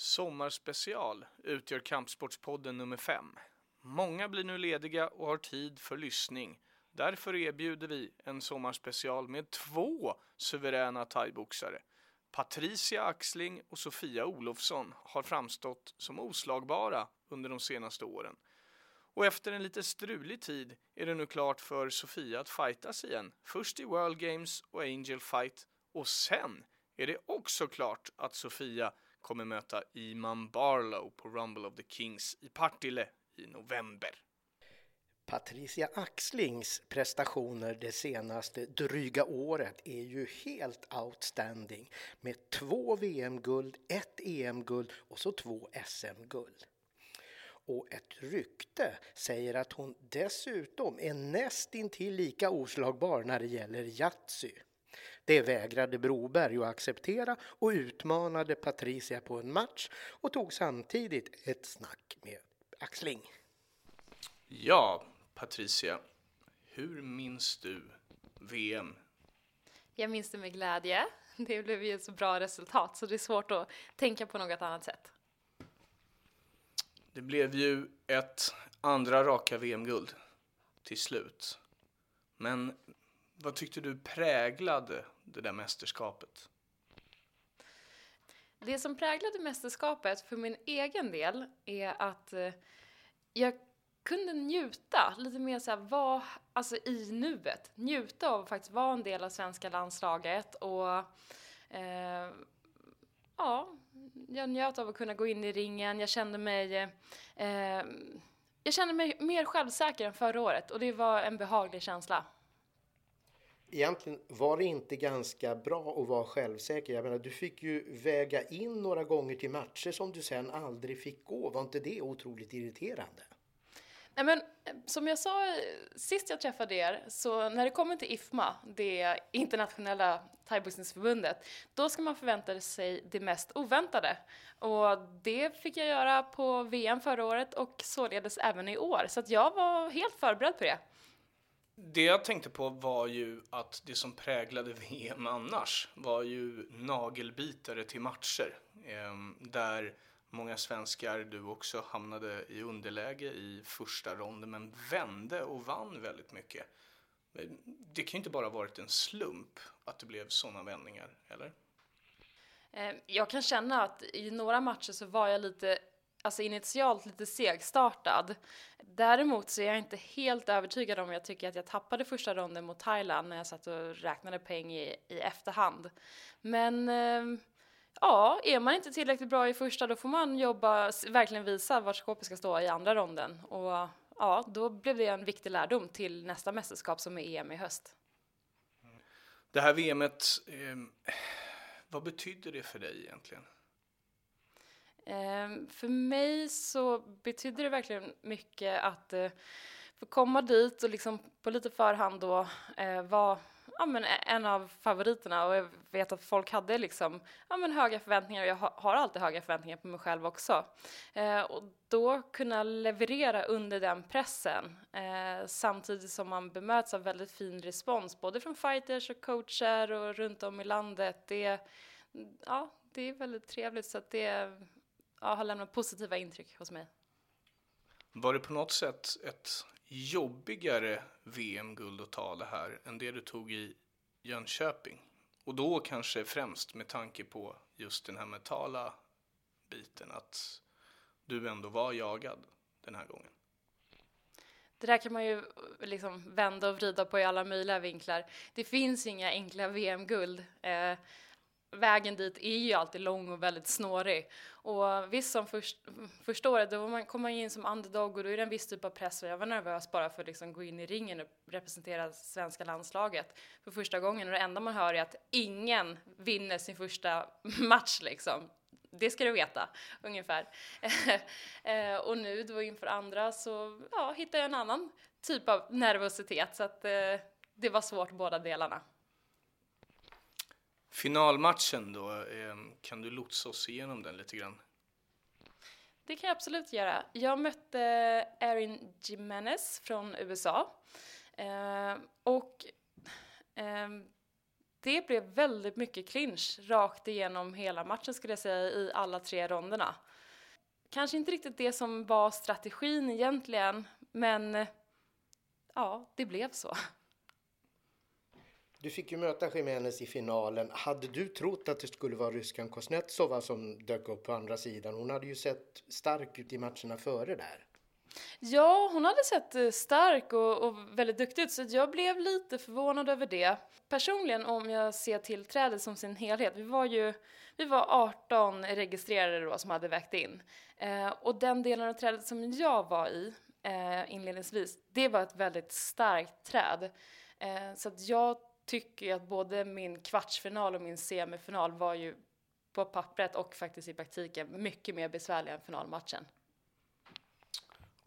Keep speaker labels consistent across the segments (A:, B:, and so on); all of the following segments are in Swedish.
A: Sommarspecial utgör Kampsportspodden nummer 5. Många blir nu lediga och har tid för lyssning. Därför erbjuder vi en sommarspecial med två suveräna thaiboxare. Patricia Axling och Sofia Olofsson har framstått som oslagbara under de senaste åren. Och efter en lite strulig tid är det nu klart för Sofia att fightas igen. Först i World Games och Angel Fight och sen är det också klart att Sofia kommer möta Iman Barlow på Rumble of the Kings i Partille i november.
B: Patricia Axlings prestationer det senaste dryga året är ju helt outstanding med två VM-guld, ett EM-guld och så två SM-guld. Och ett rykte säger att hon dessutom är nästintill lika oslagbar när det gäller Yatzy. Det vägrade Broberg att acceptera och utmanade Patricia på en match och tog samtidigt ett snack med Axling.
A: Ja, Patricia, hur minns du VM?
C: Jag minns det med glädje. Det blev ju ett så bra resultat så det är svårt att tänka på något annat sätt.
A: Det blev ju ett andra raka VM-guld till slut. Men vad tyckte du präglade det där mästerskapet?
C: Det som präglade mästerskapet för min egen del är att eh, jag kunde njuta lite mer så här, var, alltså i nuet. Njuta av att faktiskt vara en del av svenska landslaget och eh, ja, jag njöt av att kunna gå in i ringen. Jag kände mig eh, jag kände mig mer självsäker än förra året och det var en behaglig känsla.
B: Egentligen var det inte ganska bra att vara självsäker. Jag menar, du fick ju väga in några gånger till matcher som du sen aldrig fick gå. Var inte det otroligt irriterande?
C: Nej, men, som jag sa sist jag träffade er, så när det kommer till IFMA, det internationella thaiboxningsförbundet, då ska man förvänta sig det mest oväntade. Och det fick jag göra på VM förra året och således även i år. Så att jag var helt förberedd på det.
A: Det jag tänkte på var ju att det som präglade VM annars var ju nagelbitare till matcher. Ehm, där många svenskar, du också, hamnade i underläge i första ronden men vände och vann väldigt mycket. Det kan ju inte bara varit en slump att det blev sådana vändningar, eller?
C: Ehm, jag kan känna att i några matcher så var jag lite alltså initialt lite segstartad. Däremot så är jag inte helt övertygad om jag tycker att jag tappade första ronden mot Thailand när jag satt och räknade poäng i, i efterhand. Men eh, ja, är man inte tillräckligt bra i första då får man jobba, verkligen visa vart skåpet ska stå i andra ronden. Och ja, då blev det en viktig lärdom till nästa mästerskap som är EM i höst.
A: Det här VMet, eh, vad betyder det för dig egentligen?
C: Ehm, för mig så betydde det verkligen mycket att eh, få komma dit och liksom på lite förhand då eh, vara ja, men en av favoriterna och jag vet att folk hade liksom ja, men höga förväntningar och jag har alltid höga förväntningar på mig själv också. Eh, och då kunna leverera under den pressen eh, samtidigt som man bemöts av väldigt fin respons både från fighters och coacher och runt om i landet. Det, ja, det är väldigt trevligt så att det ja, har lämnat positiva intryck hos mig.
A: Var det på något sätt ett jobbigare VM-guld att ta det här än det du tog i Jönköping? Och då kanske främst med tanke på just den här mentala biten, att du ändå var jagad den här gången.
C: Det där kan man ju liksom vända och vrida på i alla möjliga vinklar. Det finns inga enkla VM-guld. Eh, vägen dit är ju alltid lång och väldigt snårig. Och visst, som först, första året, då man, kom man in som underdog och då är det en viss typ av press och jag var nervös bara för att liksom gå in i ringen och representera svenska landslaget för första gången. Och det enda man hör är att ingen vinner sin första match liksom. Det ska du veta, ungefär. Eh, och nu då inför andra så ja, hittade jag en annan typ av nervositet så att eh, det var svårt båda delarna.
A: Finalmatchen då, ehm, kan du lotsa oss igenom den lite grann?
C: Det kan jag absolut göra. Jag mötte Erin Jimenez från USA. Eh, och eh, det blev väldigt mycket clinch rakt igenom hela matchen skulle jag säga i alla tre ronderna. Kanske inte riktigt det som var strategin egentligen, men ja, det blev så.
B: Du fick ju möta Jiménez i finalen. Hade du trott att det skulle vara ryskan Kosnetsova som dök upp på andra sidan? Hon hade ju sett stark ut i matcherna före där.
C: Ja, hon hade sett eh, stark och, och, väldigt duktig ut så jag blev lite förvånad över det. Personligen om jag ser till trädet som sin helhet, vi var ju vi var 18 registrerade då som hade vägt in. Eh, och den delen av trädet som jag var i eh, inledningsvis, det var ett väldigt starkt träd. Eh, så att jag tycker att både min kvartsfinal och min semifinal var ju på pappret och faktiskt i praktiken mycket mer besvärliga än finalmatchen.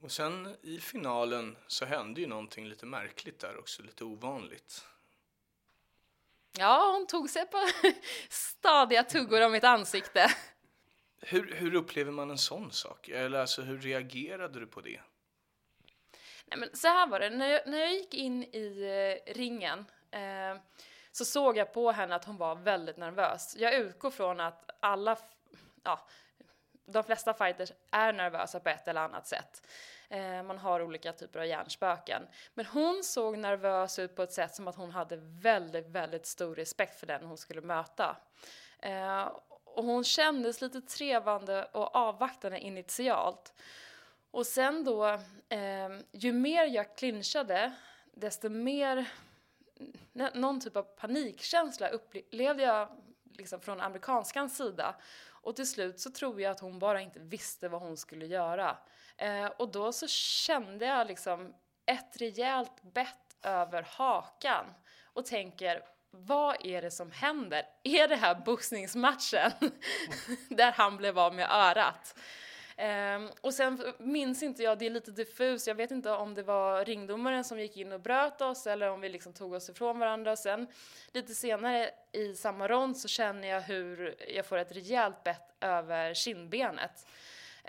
A: Och sen i finalen så hände ju någonting lite märkligt där också, lite ovanligt.
C: Ja, hon tog sig på stadiga tuggor om mitt ansikte.
A: Hur, hur upplever man en sån sak? Eller alltså, hur reagerade du på det?
C: Nej, men så här var det, när jag, när jag gick in i eh, ringen eh, så såg jag på henne att hon var väldigt nervös. Jag utgår från att alla, ja, de flesta fighters är nervösa på ett eller annat sätt. Eh, man har olika typer av hjärnspöken. Men hon såg nervös ut på ett sätt som att hon hade väldigt, väldigt stor respekt för den hon skulle möta. Eh, och hon kändes lite trevande och avvaktande initialt. Och sen då, eh, ju mer jag clinchade, desto mer någon typ av panikkänsla upplevde jag liksom från amerikanskans sida. Och till slut så tror jag att hon bara inte visste vad hon skulle göra. Eh, och då så kände jag liksom ett rejält bett över hakan och tänker vad är det som händer? Är det här boxningsmatchen? Där han blev av med örat. Um, och sen minns inte jag, det är lite diffus, jag vet inte om det var ringdomaren som gick in och bröt oss eller om vi liksom tog oss ifrån varandra. Och Sen lite senare i samma rond så känner jag hur jag får ett rejält bett över kindbenet.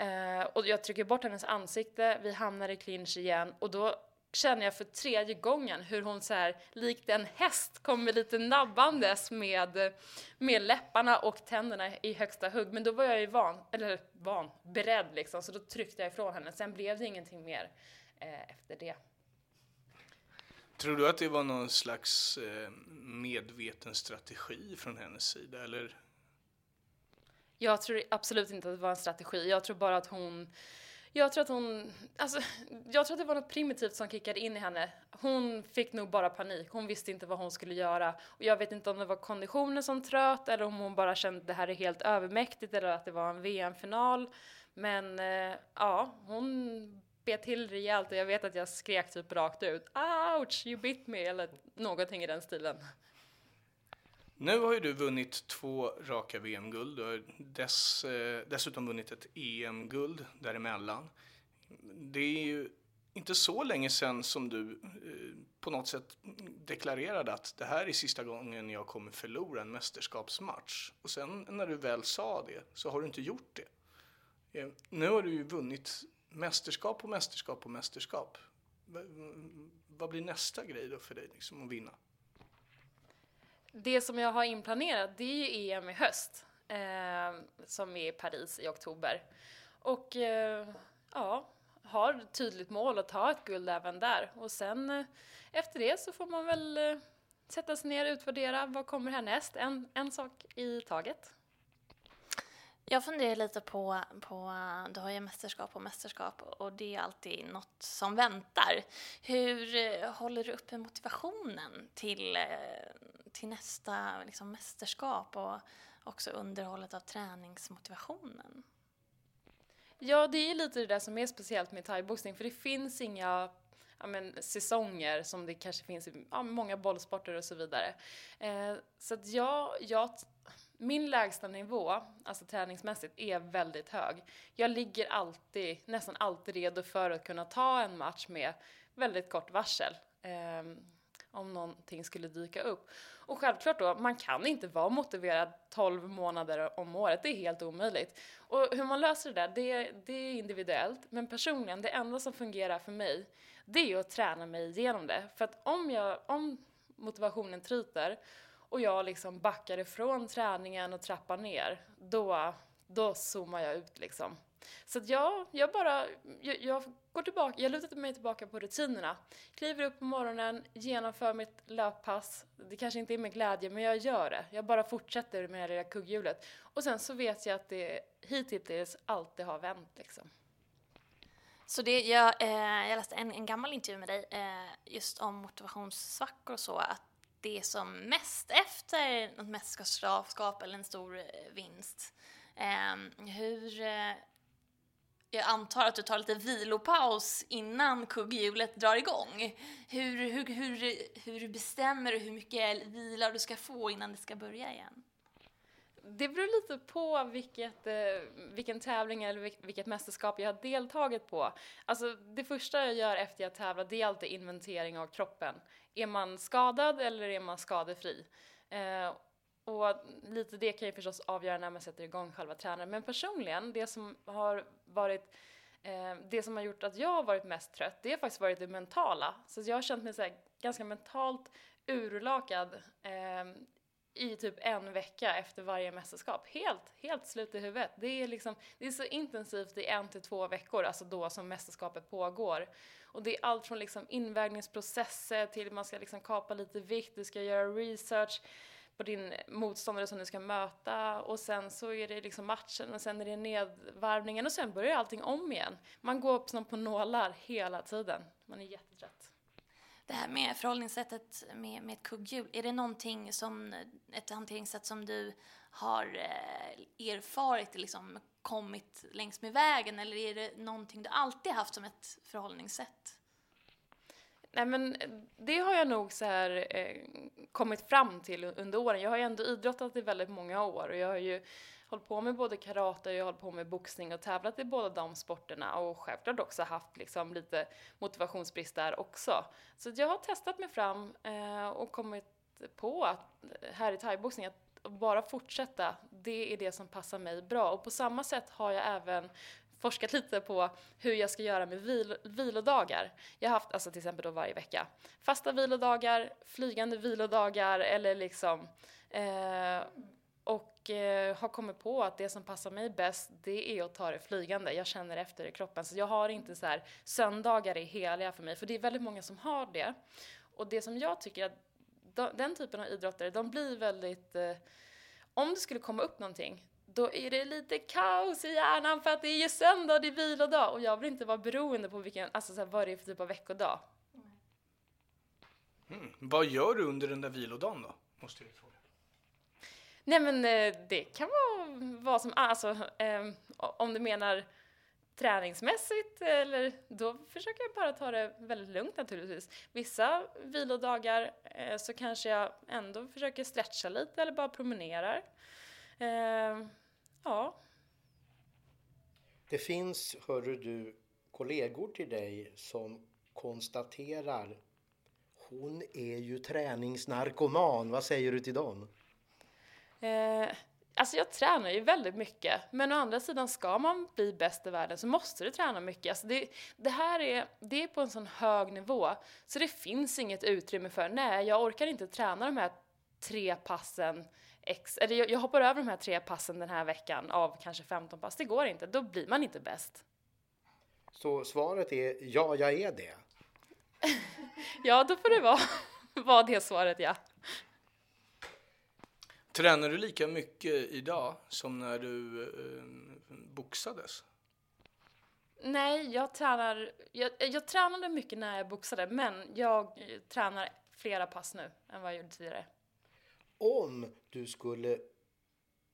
C: Uh, och jag trycker bort hennes ansikte, vi hamnar i clinch igen och då känner jag för tredje gången hur hon så här, likt en häst kommer lite nabbandes med, med läpparna och tänderna i högsta hugg. Men då var jag ju van, eller van, beredd liksom, så då tryckte jag ifrån henne. Sen blev det ingenting mer eh, efter det.
A: Tror du att det var någon slags eh, medveten strategi från hennes sida, eller?
C: Jag tror absolut inte att det var en strategi. Jag tror bara att hon jag tror att hon, alltså, jag tror att det var något primitivt som kickade in i henne. Hon fick nog bara panik, hon visste inte vad hon skulle göra. Och jag vet inte om det var konditionen som tröt eller om hon bara kände att det här är helt övermäktigt eller att det var en VM-final. Men eh, ja, hon bet till rejält och jag vet att jag skrek typ rakt ut ouch, you bit me eller någonting i den stilen.
A: Nu har ju du vunnit två raka VM-guld. Du har dess, eh, dessutom vunnit ett EM-guld däremellan. Det är ju inte så länge sedan som du eh, på något sätt deklarerade att det här är sista gången jag kommer förlora en mästerskapsmatch. Och sen när du väl sa det så har du inte gjort det. Eh, nu har du ju vunnit mästerskap på mästerskap på mästerskap. Vad blir nästa grej då för dig liksom, att vinna?
C: Det som jag har inplanerat det är ju EM i höst eh, som är i Paris i oktober. Och eh, ja, har tydligt mål att ta ett guld även där. Och sen eh, efter det så får man väl eh, sätta sig ner och utvärdera vad kommer härnäst. En, en sak i taget.
D: Jag funderar lite på, på, du har ju mästerskap och mästerskap och det är alltid något som väntar. Hur eh, håller du uppe motivationen till, eh, till nästa liksom, mästerskap och också underhållet av träningsmotivationen?
C: Ja, det är lite det där som är speciellt med thaiboxning, för det finns inga ja, men, säsonger som det kanske finns i ja, många bollsporter och så vidare. Eh, så att jag, jag min lägsta nivå, alltså träningsmässigt, är väldigt hög. Jag ligger alltid, nästan alltid redo för att kunna ta en match med väldigt kort varsel. Eh, om någonting skulle dyka upp. Och självklart då, man kan inte vara motiverad 12 månader om året, det är helt omöjligt. Och hur man löser det där, det, det är individuellt. Men personligen, det enda som fungerar för mig, det är att träna mig igenom det. För att om, jag, om motivationen tryter och jag liksom backar ifrån träningen och trappar ner, då, då zoomar jag ut liksom. Så att jag, jag bara, jag, jag, går tillbaka, jag lutar mig tillbaka på rutinerna. Kliver upp på morgonen, genomför mitt löppass. Det kanske inte är med glädje, men jag gör det. Jag bara fortsätter med det lilla kugghjulet. Och sen så vet jag att det hittills alltid har vänt liksom.
D: Så det, jag, eh, jag läste en, en gammal intervju med dig eh, just om motivationssvackor och så, att det är som mest efter något mästerskap eller en stor eh, vinst. Eh, hur, eh, jag antar att du tar lite vilopaus innan kugghjulet drar igång. Hur, hur, hur, hur bestämmer du hur mycket vila du ska få innan det ska börja igen?
C: Det beror lite på vilket, eh, vilken tävling eller vilket mästerskap jag har deltagit på. Alltså det första jag gör efter jag tävlar det är alltid inventering av kroppen. Är man skadad eller är man skadefri? Eh, och lite det kan ju förstås avgöra när man sätter igång själva tränaren. Men personligen, det som har varit eh, det som har gjort att jag har varit mest trött, det har faktiskt varit det mentala. Så jag har känt mig så ganska mentalt urlakad eh, i typ en vecka efter varje mästerskap. Helt, helt slut i huvudet. Det är, liksom, det är så intensivt i en till två veckor, alltså då som mästerskapet pågår. Och det är allt från liksom invägningsprocesser till man ska liksom kapa lite vikt, du ska göra research på din motståndare som du ska möta och sen så är det liksom matchen och sen är det nedvarvningen och sen börjar allting om igen. Man går upp som på nålar hela tiden. Man är jättetrött.
D: Det här med förhållningssättet med, med ett kugghjul, är det någonting som, ett hanteringssätt som du har eh, erfarit, liksom kommit längs med vägen eller är det någonting du alltid haft som ett förhållningssätt?
C: Nej men det har jag nog så här, eh, kommit fram till under åren. Jag har ju ändå idrottat i väldigt många år och jag har ju hållit på med både karate och jag har hållit på med boxning och tävlat i båda de sporterna och självklart också haft liksom lite motivationsbrist där också. Så jag har testat mig fram eh, och kommit på att eh, här i thaiboxning att bara fortsätta, det är det som passar mig bra. Och på samma sätt har jag även forskat lite på hur jag ska göra med vil vilodagar. Jag har haft, alltså till exempel då varje vecka, fasta vilodagar, flygande vilodagar eller liksom eh, och eh, har kommit på att det som passar mig bäst det är att ta det flygande. Jag känner efter i kroppen. Så jag har inte så här söndagar är heliga för mig. För det är väldigt många som har det. Och det som jag tycker att de, den typen av idrottare, de blir väldigt... Eh, om det skulle komma upp någonting, då är det lite kaos i hjärnan för att det är ju söndag, det är vilodag. Och jag vill inte vara beroende på vilken, alltså så här, vad det är för typ av veckodag.
A: Mm. Vad gör du under den där vilodagen då? Måste jag fråga.
C: Nej men eh, det kan vara vad som, alltså eh, om du menar träningsmässigt eller då försöker jag bara ta det väldigt lugnt naturligtvis. Vissa vilodagar eh, så kanske jag ändå försöker stretcha lite eller bara promenerar. Eh, ja.
B: Det finns, hörru du, kollegor till dig som konstaterar hon är ju träningsnarkoman. Vad säger du till dem?
C: Eh, alltså jag tränar ju väldigt mycket, men å andra sidan ska man bli bäst i världen så måste du träna mycket. Alltså det, det här är, det är på en sån hög nivå så det finns inget utrymme för, nej jag orkar inte träna de här tre passen X, eller jag, jag hoppar över de här tre passen den här veckan av kanske 15 pass. Det går inte, då blir man inte bäst.
B: Så svaret är ja, jag är det?
C: ja, då får det vara, vara det svaret, ja.
A: Tränar du lika mycket idag som när du eh, boxades?
C: Nej, jag tränar, jag, jag tränade mycket när jag boxade, men jag tränar flera pass nu än vad jag gjorde tidigare.
B: Om du skulle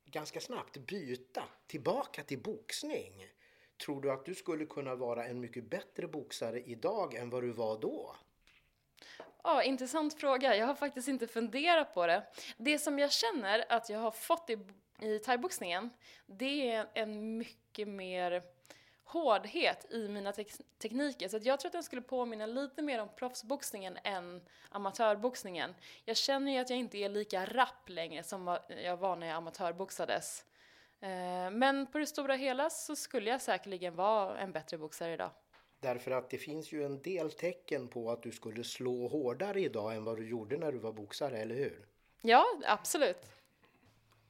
B: ganska snabbt byta tillbaka till boxning, tror du att du skulle kunna vara en mycket bättre boxare idag än vad du var då?
C: Ja, intressant fråga. Jag har faktiskt inte funderat på det. Det som jag känner att jag har fått i, i thaiboxningen, det är en mycket mer hårdhet i mina te tekniker. Så jag tror att den skulle påminna lite mer om proffsboxningen än amatörboxningen. Jag känner ju att jag inte är lika rapp längre som jag var när jag amatörboxades. Eh, men på det stora hela så skulle jag säkerligen vara en bättre boxare idag.
B: Därför att det finns ju en del tecken på att du skulle slå hårdare idag än vad du gjorde när du var boxare, eller hur?
C: Ja, absolut.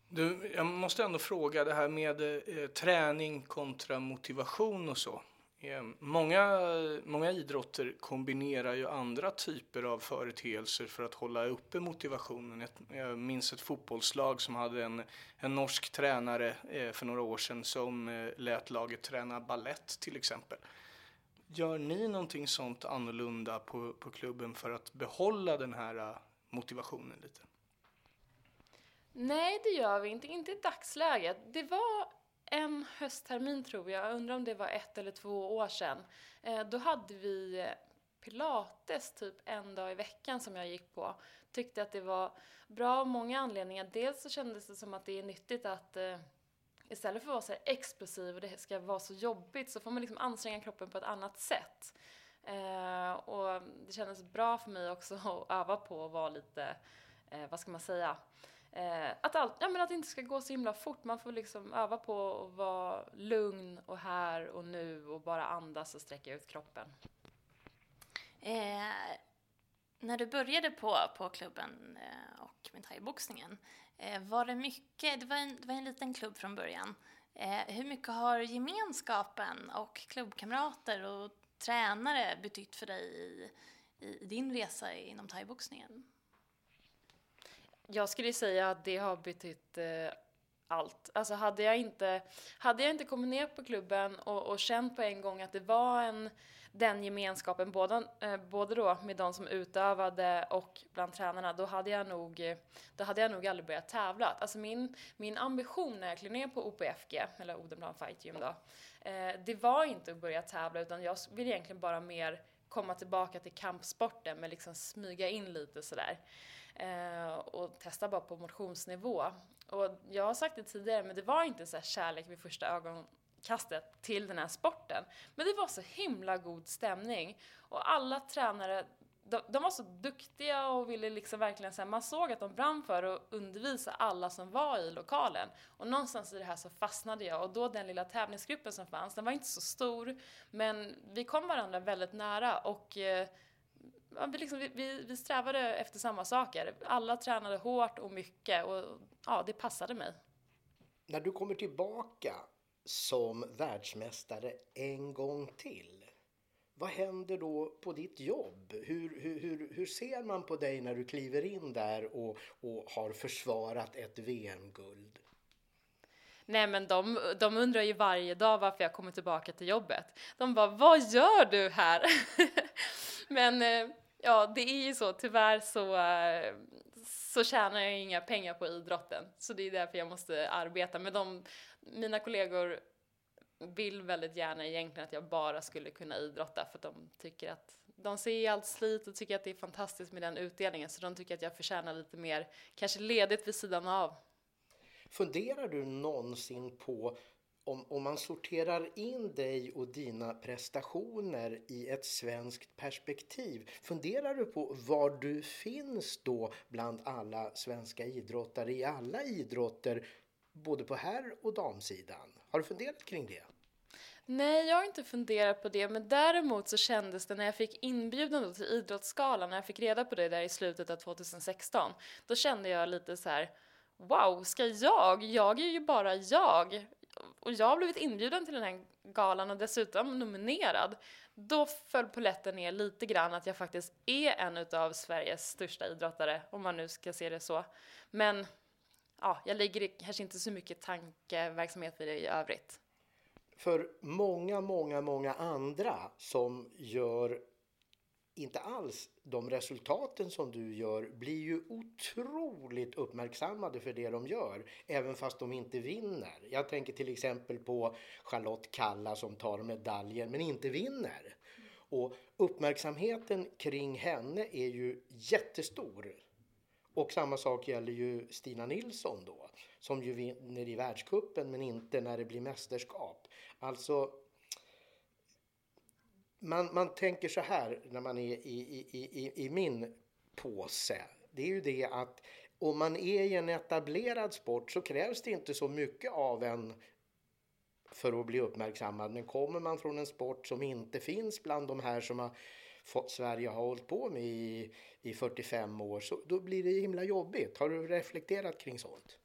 A: Du, jag måste ändå fråga det här med eh, träning kontra motivation och så. Eh, många, många idrotter kombinerar ju andra typer av företeelser för att hålla uppe motivationen. Jag, jag minns ett fotbollslag som hade en, en norsk tränare eh, för några år sedan som eh, lät laget träna ballett till exempel. Gör ni någonting sånt annorlunda på, på klubben för att behålla den här eh, motivationen lite?
C: Nej, det gör vi inte. Inte i dagsläget. Det var en hösttermin tror jag, jag undrar om det var ett eller två år sedan. Eh, då hade vi eh, pilates typ en dag i veckan som jag gick på. Tyckte att det var bra av många anledningar. Dels så kändes det som att det är nyttigt att eh, istället för att vara så explosiv och det ska vara så jobbigt så får man liksom anstränga kroppen på ett annat sätt. Eh, och det kändes bra för mig också att öva på att vara lite, eh, vad ska man säga, Eh, att, allt, ja, men att det inte ska gå så himla fort. Man får liksom öva på att vara lugn och här och nu och bara andas och sträcka ut kroppen.
D: Eh, när du började på, på klubben eh, och med thaiboxningen, eh, var det mycket, det var, en, det var en liten klubb från början. Eh, hur mycket har gemenskapen och klubbkamrater och tränare betytt för dig i, i din resa inom thaiboxningen?
C: Jag skulle säga att det har betytt eh, allt. Alltså hade jag inte, hade jag inte kommit ner på klubben och, och känt på en gång att det var en, den gemenskapen, både, eh, både då med de som utövade och bland tränarna, då hade jag nog, då hade jag nog aldrig börjat tävla. Alltså min, min ambition när jag klev ner på OPFG, eller Odenplan Fight Gym då, eh, det var inte att börja tävla utan jag vill egentligen bara mer komma tillbaka till kampsporten men liksom smyga in lite sådär eh, Eh, och testa bara på motionsnivå. Och jag har sagt det tidigare, men det var inte så kärlek vid första ögonkastet till den här sporten. Men det var så himla god stämning och alla tränare de, de var så duktiga och ville liksom verkligen säga, man såg att de brann för att undervisa alla som var i lokalen. Och någonstans i det här så fastnade jag och då den lilla tävlingsgruppen som fanns, den var inte så stor, men vi kom varandra väldigt nära och eh, eh, vi, liksom, vi, vi strävade efter samma saker. Alla tränade hårt och mycket och ja, det passade mig.
B: När du kommer tillbaka som världsmästare en gång till, vad händer då på ditt jobb? Hur, hur, hur, hur ser man på dig när du kliver in där och, och har försvarat ett VM-guld?
C: Nej men de, de undrar ju varje dag varför jag kommer tillbaka till jobbet. De bara, vad gör du här? men eh, Ja, det är ju så. Tyvärr så, eh, så tjänar jag inga pengar på idrotten. Så det är därför jag måste arbeta. med dem. mina kollegor vill väldigt gärna egentligen att jag bara skulle kunna idrotta för att de tycker att de ser allt slit och tycker att det är fantastiskt med den utdelningen så de tycker att jag förtjänar lite mer, kanske ledigt vid sidan av.
B: Funderar du någonsin på om, om man sorterar in dig och dina prestationer i ett svenskt perspektiv, funderar du på var du finns då bland alla svenska idrottare i alla idrotter, både på herr och damsidan? Har du funderat kring det?
C: Nej, jag har inte funderat på det, men däremot så kändes det när jag fick inbjudan till Idrottsgalan, när jag fick reda på det där i slutet av 2016, då kände jag lite så här, wow, ska jag? Jag är ju bara jag och jag har blivit inbjuden till den här galan och dessutom nominerad, då föll poletten ner lite grann att jag faktiskt är en av Sveriges största idrottare, om man nu ska se det så. Men ja, jag lägger kanske inte så mycket tankeverksamhet vid det i övrigt.
B: För många, många, många andra som gör inte alls de resultaten som du gör blir ju otroligt uppmärksammade för det de gör, även fast de inte vinner. Jag tänker till exempel på Charlotte Kalla som tar medaljen men inte vinner. Och uppmärksamheten kring henne är ju jättestor. Och samma sak gäller ju Stina Nilsson då, som ju vinner i världskuppen men inte när det blir mästerskap. Alltså man, man tänker så här när man är i, i, i, i min påse. Det är ju det att om man är i en etablerad sport så krävs det inte så mycket av en för att bli uppmärksammad. Men kommer man från en sport som inte finns bland de här som har Sverige har hållit på med i, i 45 år, så då blir det himla jobbigt. Har du reflekterat kring sånt?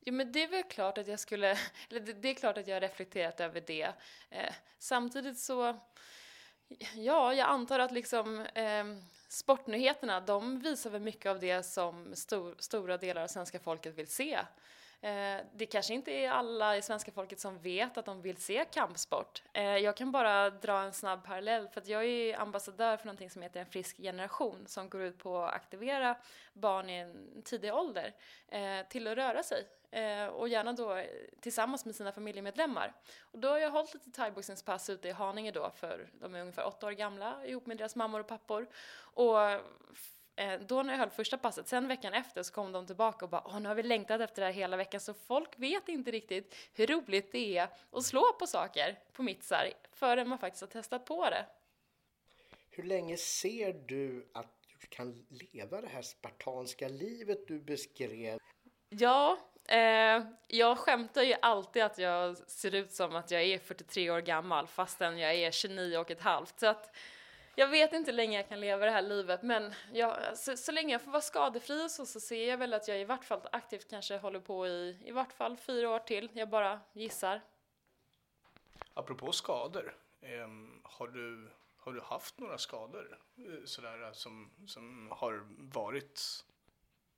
C: Jo, men det är väl klart att jag skulle, eller det, det är klart att jag har reflekterat över det. Eh, samtidigt så, ja, jag antar att liksom eh, sportnyheterna, de visar väl mycket av det som stor, stora delar av svenska folket vill se. Eh, det kanske inte är alla i svenska folket som vet att de vill se kampsport. Eh, jag kan bara dra en snabb parallell för att jag är ambassadör för någonting som heter En frisk generation som går ut på att aktivera barn i en tidig ålder eh, till att röra sig eh, och gärna då tillsammans med sina familjemedlemmar. Och då har jag hållit lite thaiboxningspass ute i Haninge då för de är ungefär åtta år gamla ihop med deras mammor och pappor. Och då när jag höll första passet, sen veckan efter så kom de tillbaka och bara Åh, nu har vi längtat efter det här hela veckan så folk vet inte riktigt hur roligt det är att slå på saker på mittsar förrän man faktiskt har testat på det.
B: Hur länge ser du att du kan leva det här spartanska livet du beskrev?
C: Ja, eh, jag skämtar ju alltid att jag ser ut som att jag är 43 år gammal fastän jag är 29 och ett halvt. Så att jag vet inte hur länge jag kan leva det här livet men jag, så, så, länge jag får vara skadefri och så, så ser jag väl att jag i vart fall aktivt kanske håller på i i vart fall fyra år till. Jag bara gissar.
A: Apropå skador, eh, har, du, har du haft några skador eh, sådär som, som har varit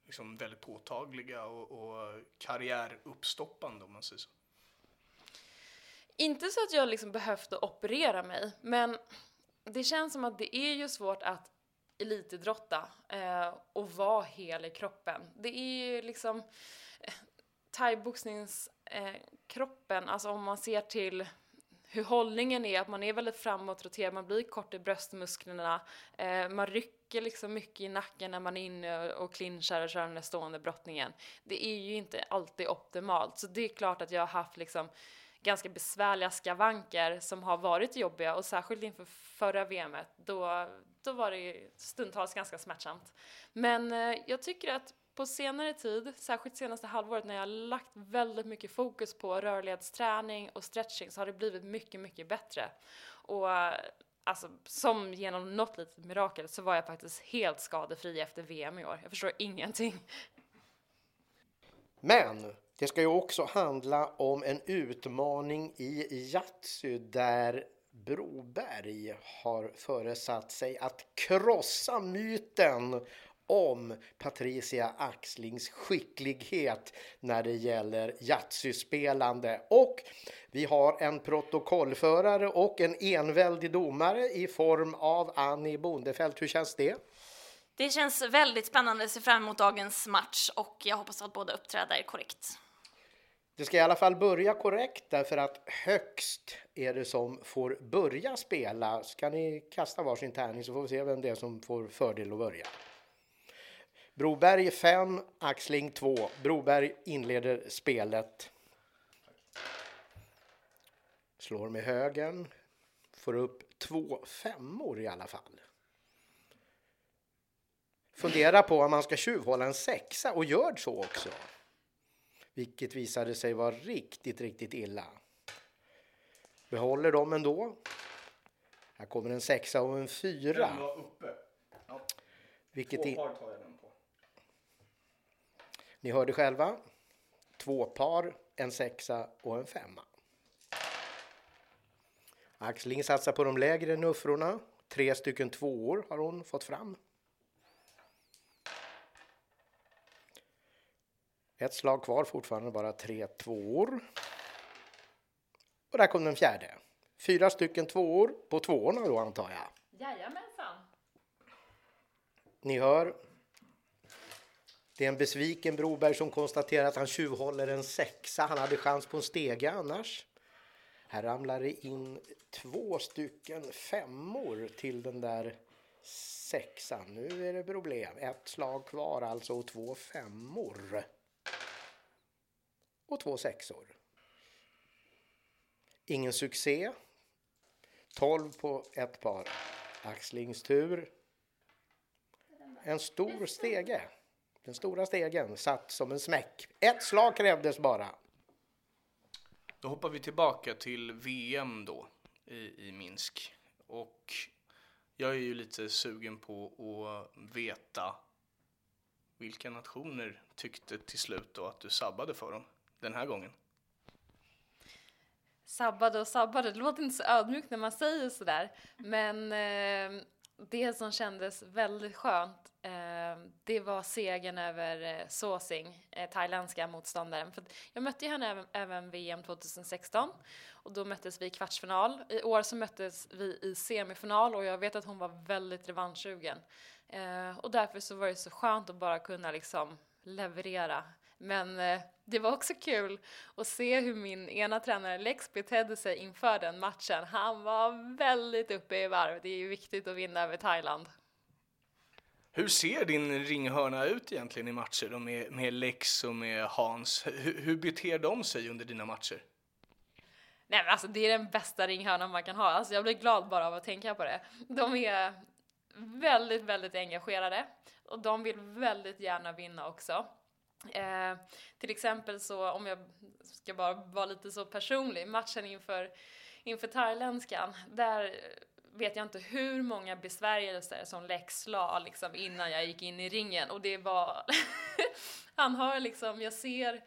A: liksom väldigt påtagliga och, och karriäruppstoppande om man säger så?
C: Inte så att jag liksom behövt operera mig, men det känns som att det är ju svårt att elitidrotta eh, och vara hel i kroppen. Det är ju liksom thaiboxningskroppen, eh, eh alltså om man ser till hur hållningen är, att man är väldigt framåtroterad, man blir kort i bröstmusklerna, eh, man rycker liksom mycket i nacken när man är inne och clinchar och kör den där stående brottningen. Det är ju inte alltid optimalt, så det är klart att jag har haft liksom ganska besvärliga skavanker som har varit jobbiga och särskilt inför förra VMet då, då var det stundtals ganska smärtsamt. Men eh, jag tycker att på senare tid, särskilt senaste halvåret när jag har lagt väldigt mycket fokus på rörlighetsträning och stretching så har det blivit mycket, mycket bättre. Och eh, alltså som genom något litet mirakel så var jag faktiskt helt skadefri efter VM i år. Jag förstår ingenting.
B: Men det ska ju också handla om en utmaning i Yatzy där Broberg har föresatt sig att krossa myten om Patricia Axlings skicklighet när det gäller Yatzy-spelande. Och vi har en protokollförare och en enväldig domare i form av Annie Bondefelt. Hur känns det?
D: Det känns väldigt spännande, Jag ser fram emot dagens match och jag hoppas att båda uppträder korrekt.
B: Det ska i alla fall börja korrekt därför att högst är det som får börja spela. Ska ni kasta varsin tärning så får vi se vem det är som får fördel att börja. Broberg 5, Axling 2. Broberg inleder spelet. Slår med högen. Får upp två femmor i alla fall. Fundera på om man ska tjuvhålla en sexa och gör så också vilket visade sig vara riktigt, riktigt illa. Behåller dem ändå. Här kommer en sexa och en fyra.
A: Den var uppe. Ja.
B: Vilket
A: Två par tar jag den på.
B: Ni hörde själva. Två par, en sexa och en femma. Axling satsar på de lägre nuffrorna. Tre stycken tvåor har hon fått fram. Ett slag kvar, fortfarande bara tre tvåor. Och där kom den fjärde. Fyra stycken tvåor på tvåorna då antar jag.
C: Jajamensan.
B: Ni hör. Det är en besviken Broberg som konstaterar att han tjuvhåller en sexa. Han hade chans på en stege annars. Här ramlar det in två stycken femmor till den där sexan. Nu är det problem. Ett slag kvar alltså och två femmor och två sexor. Ingen succé. 12 på ett par. Axlings tur. En stor stege. Den stora stegen satt som en smäck. Ett slag krävdes bara.
A: Då hoppar vi tillbaka till VM då i, i Minsk. Och Jag är ju lite sugen på att veta vilka nationer tyckte till slut då att du sabbade för dem den här gången?
C: Sabbade och sabbade, det låter inte så ödmjukt när man säger sådär. Men eh, det som kändes väldigt skönt, eh, det var segern över eh, Såsing, eh, thailändska motståndaren. För jag mötte henne även, även VM 2016 och då möttes vi i kvartsfinal. I år så möttes vi i semifinal och jag vet att hon var väldigt revanschsugen. Eh, och därför så var det så skönt att bara kunna liksom leverera. Men eh, det var också kul att se hur min ena tränare Lex betedde sig inför den matchen. Han var väldigt uppe i varv. Det är ju viktigt att vinna över Thailand.
A: Hur ser din ringhörna ut egentligen i matcher då med, med Lex och med Hans? Hur, hur beter de sig under dina matcher?
C: Nej men alltså det är den bästa ringhörnan man kan ha. Alltså jag blir glad bara av att tänka på det. De är väldigt, väldigt engagerade och de vill väldigt gärna vinna också. Eh, till exempel så, om jag ska bara vara lite så personlig, matchen inför, inför thailändskan, där vet jag inte hur många besvärjelser som Lex la liksom innan jag gick in i ringen och det var, han har liksom, jag ser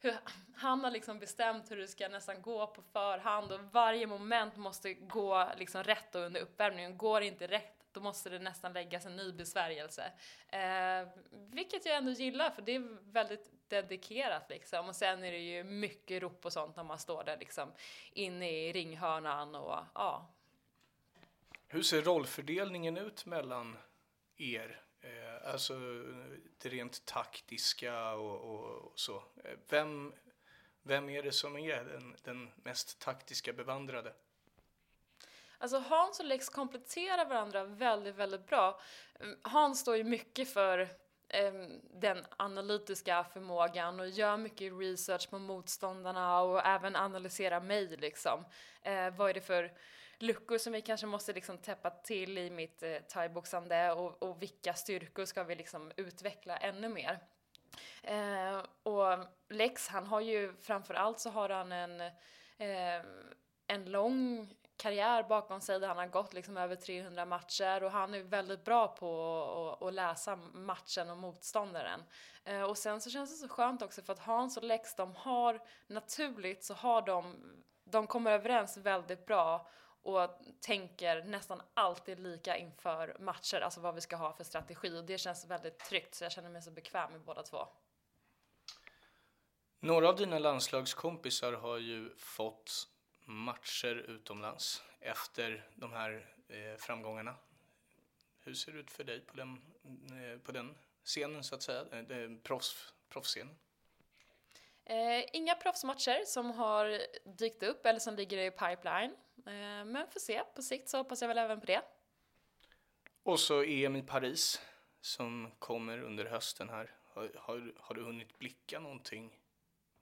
C: hur han har liksom bestämt hur det ska nästan gå på förhand och varje moment måste gå liksom rätt under uppvärmningen. Går inte rätt då måste det nästan läggas en ny besvärjelse. Eh, vilket jag ändå gillar för det är väldigt dedikerat liksom. Och sen är det ju mycket rop och sånt när man står där liksom inne i ringhörnan och ja.
A: Hur ser rollfördelningen ut mellan er? Eh, alltså det rent taktiska och, och, och så. Vem, vem är det som är den, den mest taktiska bevandrade?
C: Alltså Hans och Lex kompletterar varandra väldigt, väldigt bra. Mm, Hans står ju mycket för ehm, den analytiska förmågan och gör mycket research på motståndarna och även analyserar mig liksom. Eh, vad är det för luckor som vi kanske måste liksom täppa till i mitt eh, thaiboxande och, och vilka styrkor ska vi liksom utveckla ännu mer. Eh, och Lex, han har ju framför allt så har han en, eh, en lång karriär bakom sig där han har gått liksom över 300 matcher och han är väldigt bra på att, läsa matchen och motståndaren. Eh, och sen så känns det så skönt också för att Hans och Lex, de har naturligt så har de, de kommer överens väldigt bra och tänker nästan alltid lika inför matcher, alltså vad vi ska ha för strategi och det känns väldigt tryggt så jag känner mig så bekväm med båda två.
A: Några av dina landslagskompisar har ju fått matcher utomlands efter de här eh, framgångarna. Hur ser det ut för dig på den, eh, på den scenen så att säga, eh, proffs, proffsscenen?
C: Eh, inga proffsmatcher som har dykt upp eller som ligger i pipeline. Eh, men får se, på sikt så hoppas jag väl även på det.
A: Och så EM i Paris som kommer under hösten här. Har, har, har du hunnit blicka någonting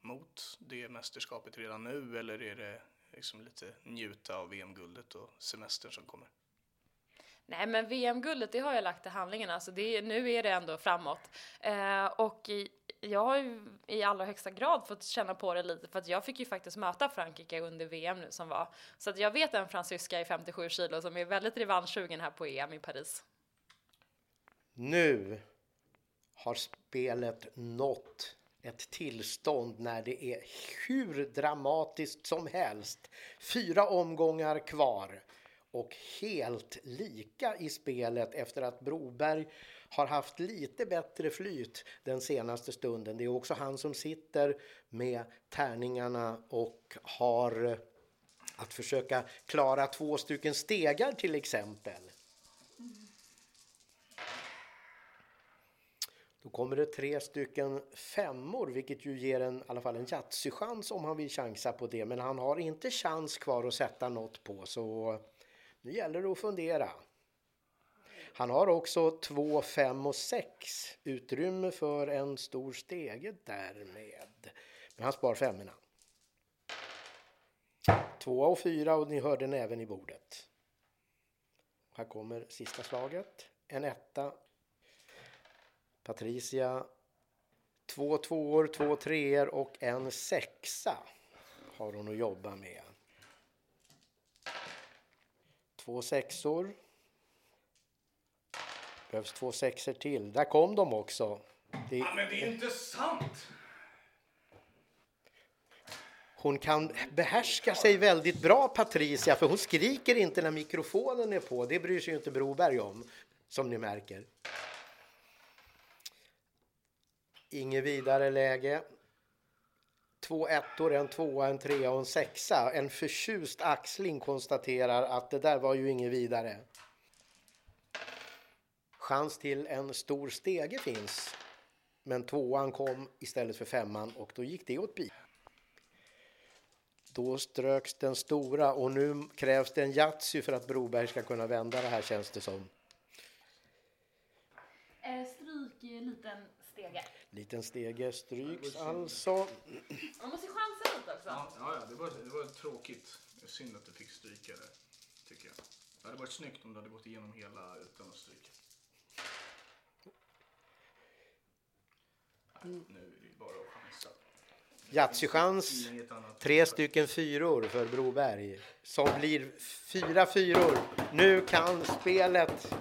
A: mot det mästerskapet redan nu eller är det liksom lite njuta av VM-guldet och semestern som kommer?
C: Nej, men VM-guldet det har jag lagt till handlingarna, alltså det, nu är det ändå framåt. Eh, och i, jag har ju i allra högsta grad fått känna på det lite, för att jag fick ju faktiskt möta Frankrike under VM nu som var. Så att jag vet en fransyska i 57 kilo som är väldigt revanschsugen här på EM i Paris.
B: Nu har spelet nått ett tillstånd när det är hur dramatiskt som helst. Fyra omgångar kvar och helt lika i spelet efter att Broberg har haft lite bättre flyt den senaste stunden. Det är också han som sitter med tärningarna och har att försöka klara två stycken stegar till exempel. Då kommer det tre stycken femmor vilket ju ger en, i alla fall en Yatzy-chans om han vill chansa på det. Men han har inte chans kvar att sätta något på så nu gäller det att fundera. Han har också två, fem och sex utrymme för en stor stege därmed. Men han spar femmorna. Två och fyra och ni hörde även i bordet. Här kommer sista slaget. En etta Patricia två tvåor, två treor och en sexa har hon att jobba med. Två sexor. Behövs två sexer till. Där kom de också.
A: Det... Ja, men det är inte sant!
B: Hon kan behärska sig väldigt bra, Patricia, för hon skriker inte när mikrofonen är på. Det bryr sig inte Broberg om, som ni märker. Inget vidare läge. Två ettor, en tvåa, en trea och en sexa. En förtjust Axling konstaterar att det där var ju inget vidare. Chans till en stor stege finns. Men tvåan kom istället för femman och då gick det åt bit. Då ströks den stora och nu krävs det en Yatzy för att Broberg ska kunna vända det här känns det som.
C: Stryk liten stege.
B: Liten stege stryks alltså.
C: Man måste chansa lite också.
A: Ja, ja det, var, det var tråkigt. Synd att du fick stryka det, tycker jag. Det hade varit snyggt om du hade gått igenom hela utan att stryka. Nej, nu är det bara att chansa.
B: Yatzy-chans. Tre stycken fyror för Broberg. Som blir fyra fyror. Nu kan spelet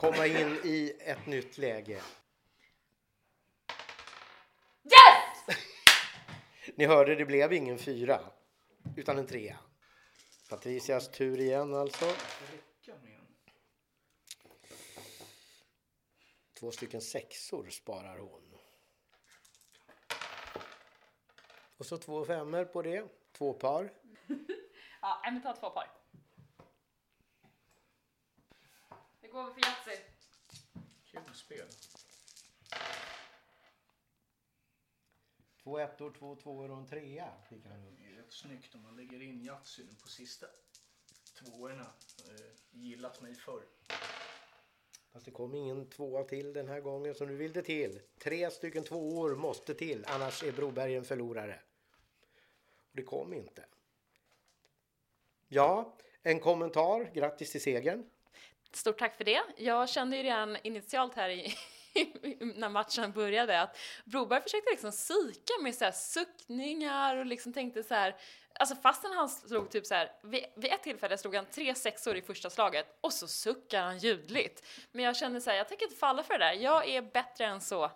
B: komma in i ett nytt läge. Ni hörde, det blev ingen fyra. Utan en trea. Patricias tur igen alltså. Två stycken sexor sparar hon. Och så två femmor på det. Två par.
C: ja, men ta två par. Vi går för Yatzy.
A: Kul spel.
B: Två ettor, två tvåor och en trea fick han upp.
A: Det är rätt snyggt om man lägger in Yatzy på sista tvåorna. Eh, gillat mig förr.
B: Fast det kom ingen tvåa till den här gången så nu vill det till. Tre stycken tvåor måste till annars är Broberg en förlorare. Och det kom inte. Ja, en kommentar. Grattis till segern.
C: Stort tack för det. Jag kände ju redan initialt här i, när matchen började att Broberg försökte liksom psyka med så här suckningar och liksom tänkte så här Alltså fastän han slog typ så här, vid, vid ett tillfälle slog han tre sexor i första slaget och så suckar han ljudligt. Men jag kände så här, jag tänker inte falla för det där. Jag är bättre än så.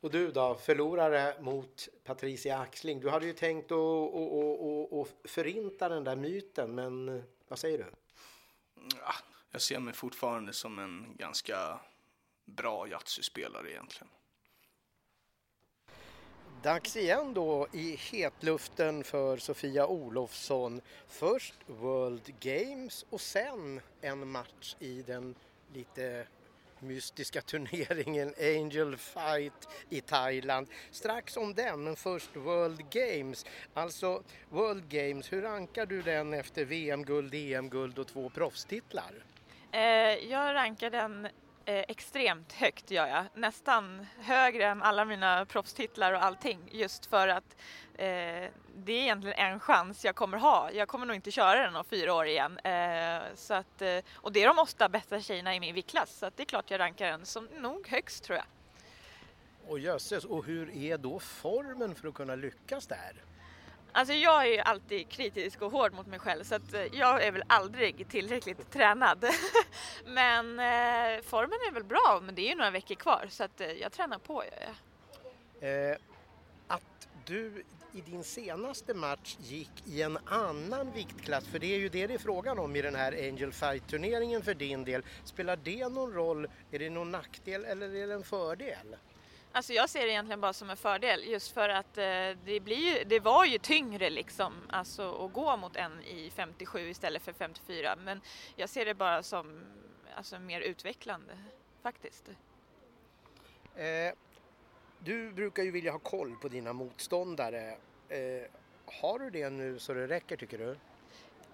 B: Och du då, förlorare mot Patricia Axling. Du hade ju tänkt att, att, att, att förinta den där myten, men vad säger du?
A: Ja, jag ser mig fortfarande som en ganska bra Yatzy-spelare egentligen.
B: Dags igen då i hetluften för Sofia Olofsson. Först World Games och sen en match i den lite mystiska turneringen Angel Fight i Thailand. Strax om den, men först World Games. Alltså World Games, hur rankar du den efter VM-guld, EM-guld och två proffstitlar?
E: Eh, jag rankar den Eh, extremt högt gör jag. Nästan högre än alla mina proffstitlar och allting just för att eh, det är egentligen en chans jag kommer ha. Jag kommer nog inte köra den om fyra år igen. Eh, så att, eh, och det är de åtta bästa tjejerna i min viktklass så att det är klart jag rankar den som nog högst tror jag.
B: Och jösses, och hur är då formen för att kunna lyckas där?
E: Alltså jag är ju alltid kritisk och hård mot mig själv så att eh, jag är väl aldrig tillräckligt tränad. men eh, formen är väl bra men det är ju några veckor kvar så att eh, jag tränar på.
B: Eh, att du i din senaste match gick i en annan viktklass, för det är ju det det är frågan om i den här Angel Fight-turneringen för din del. Spelar det någon roll? Är det någon nackdel eller är det en fördel?
E: Alltså jag ser det egentligen bara som en fördel just för att eh, det, blir ju, det var ju tyngre liksom alltså att gå mot en i 57 istället för 54 men jag ser det bara som alltså, mer utvecklande faktiskt.
B: Eh, du brukar ju vilja ha koll på dina motståndare. Eh, har du det nu så det räcker tycker du?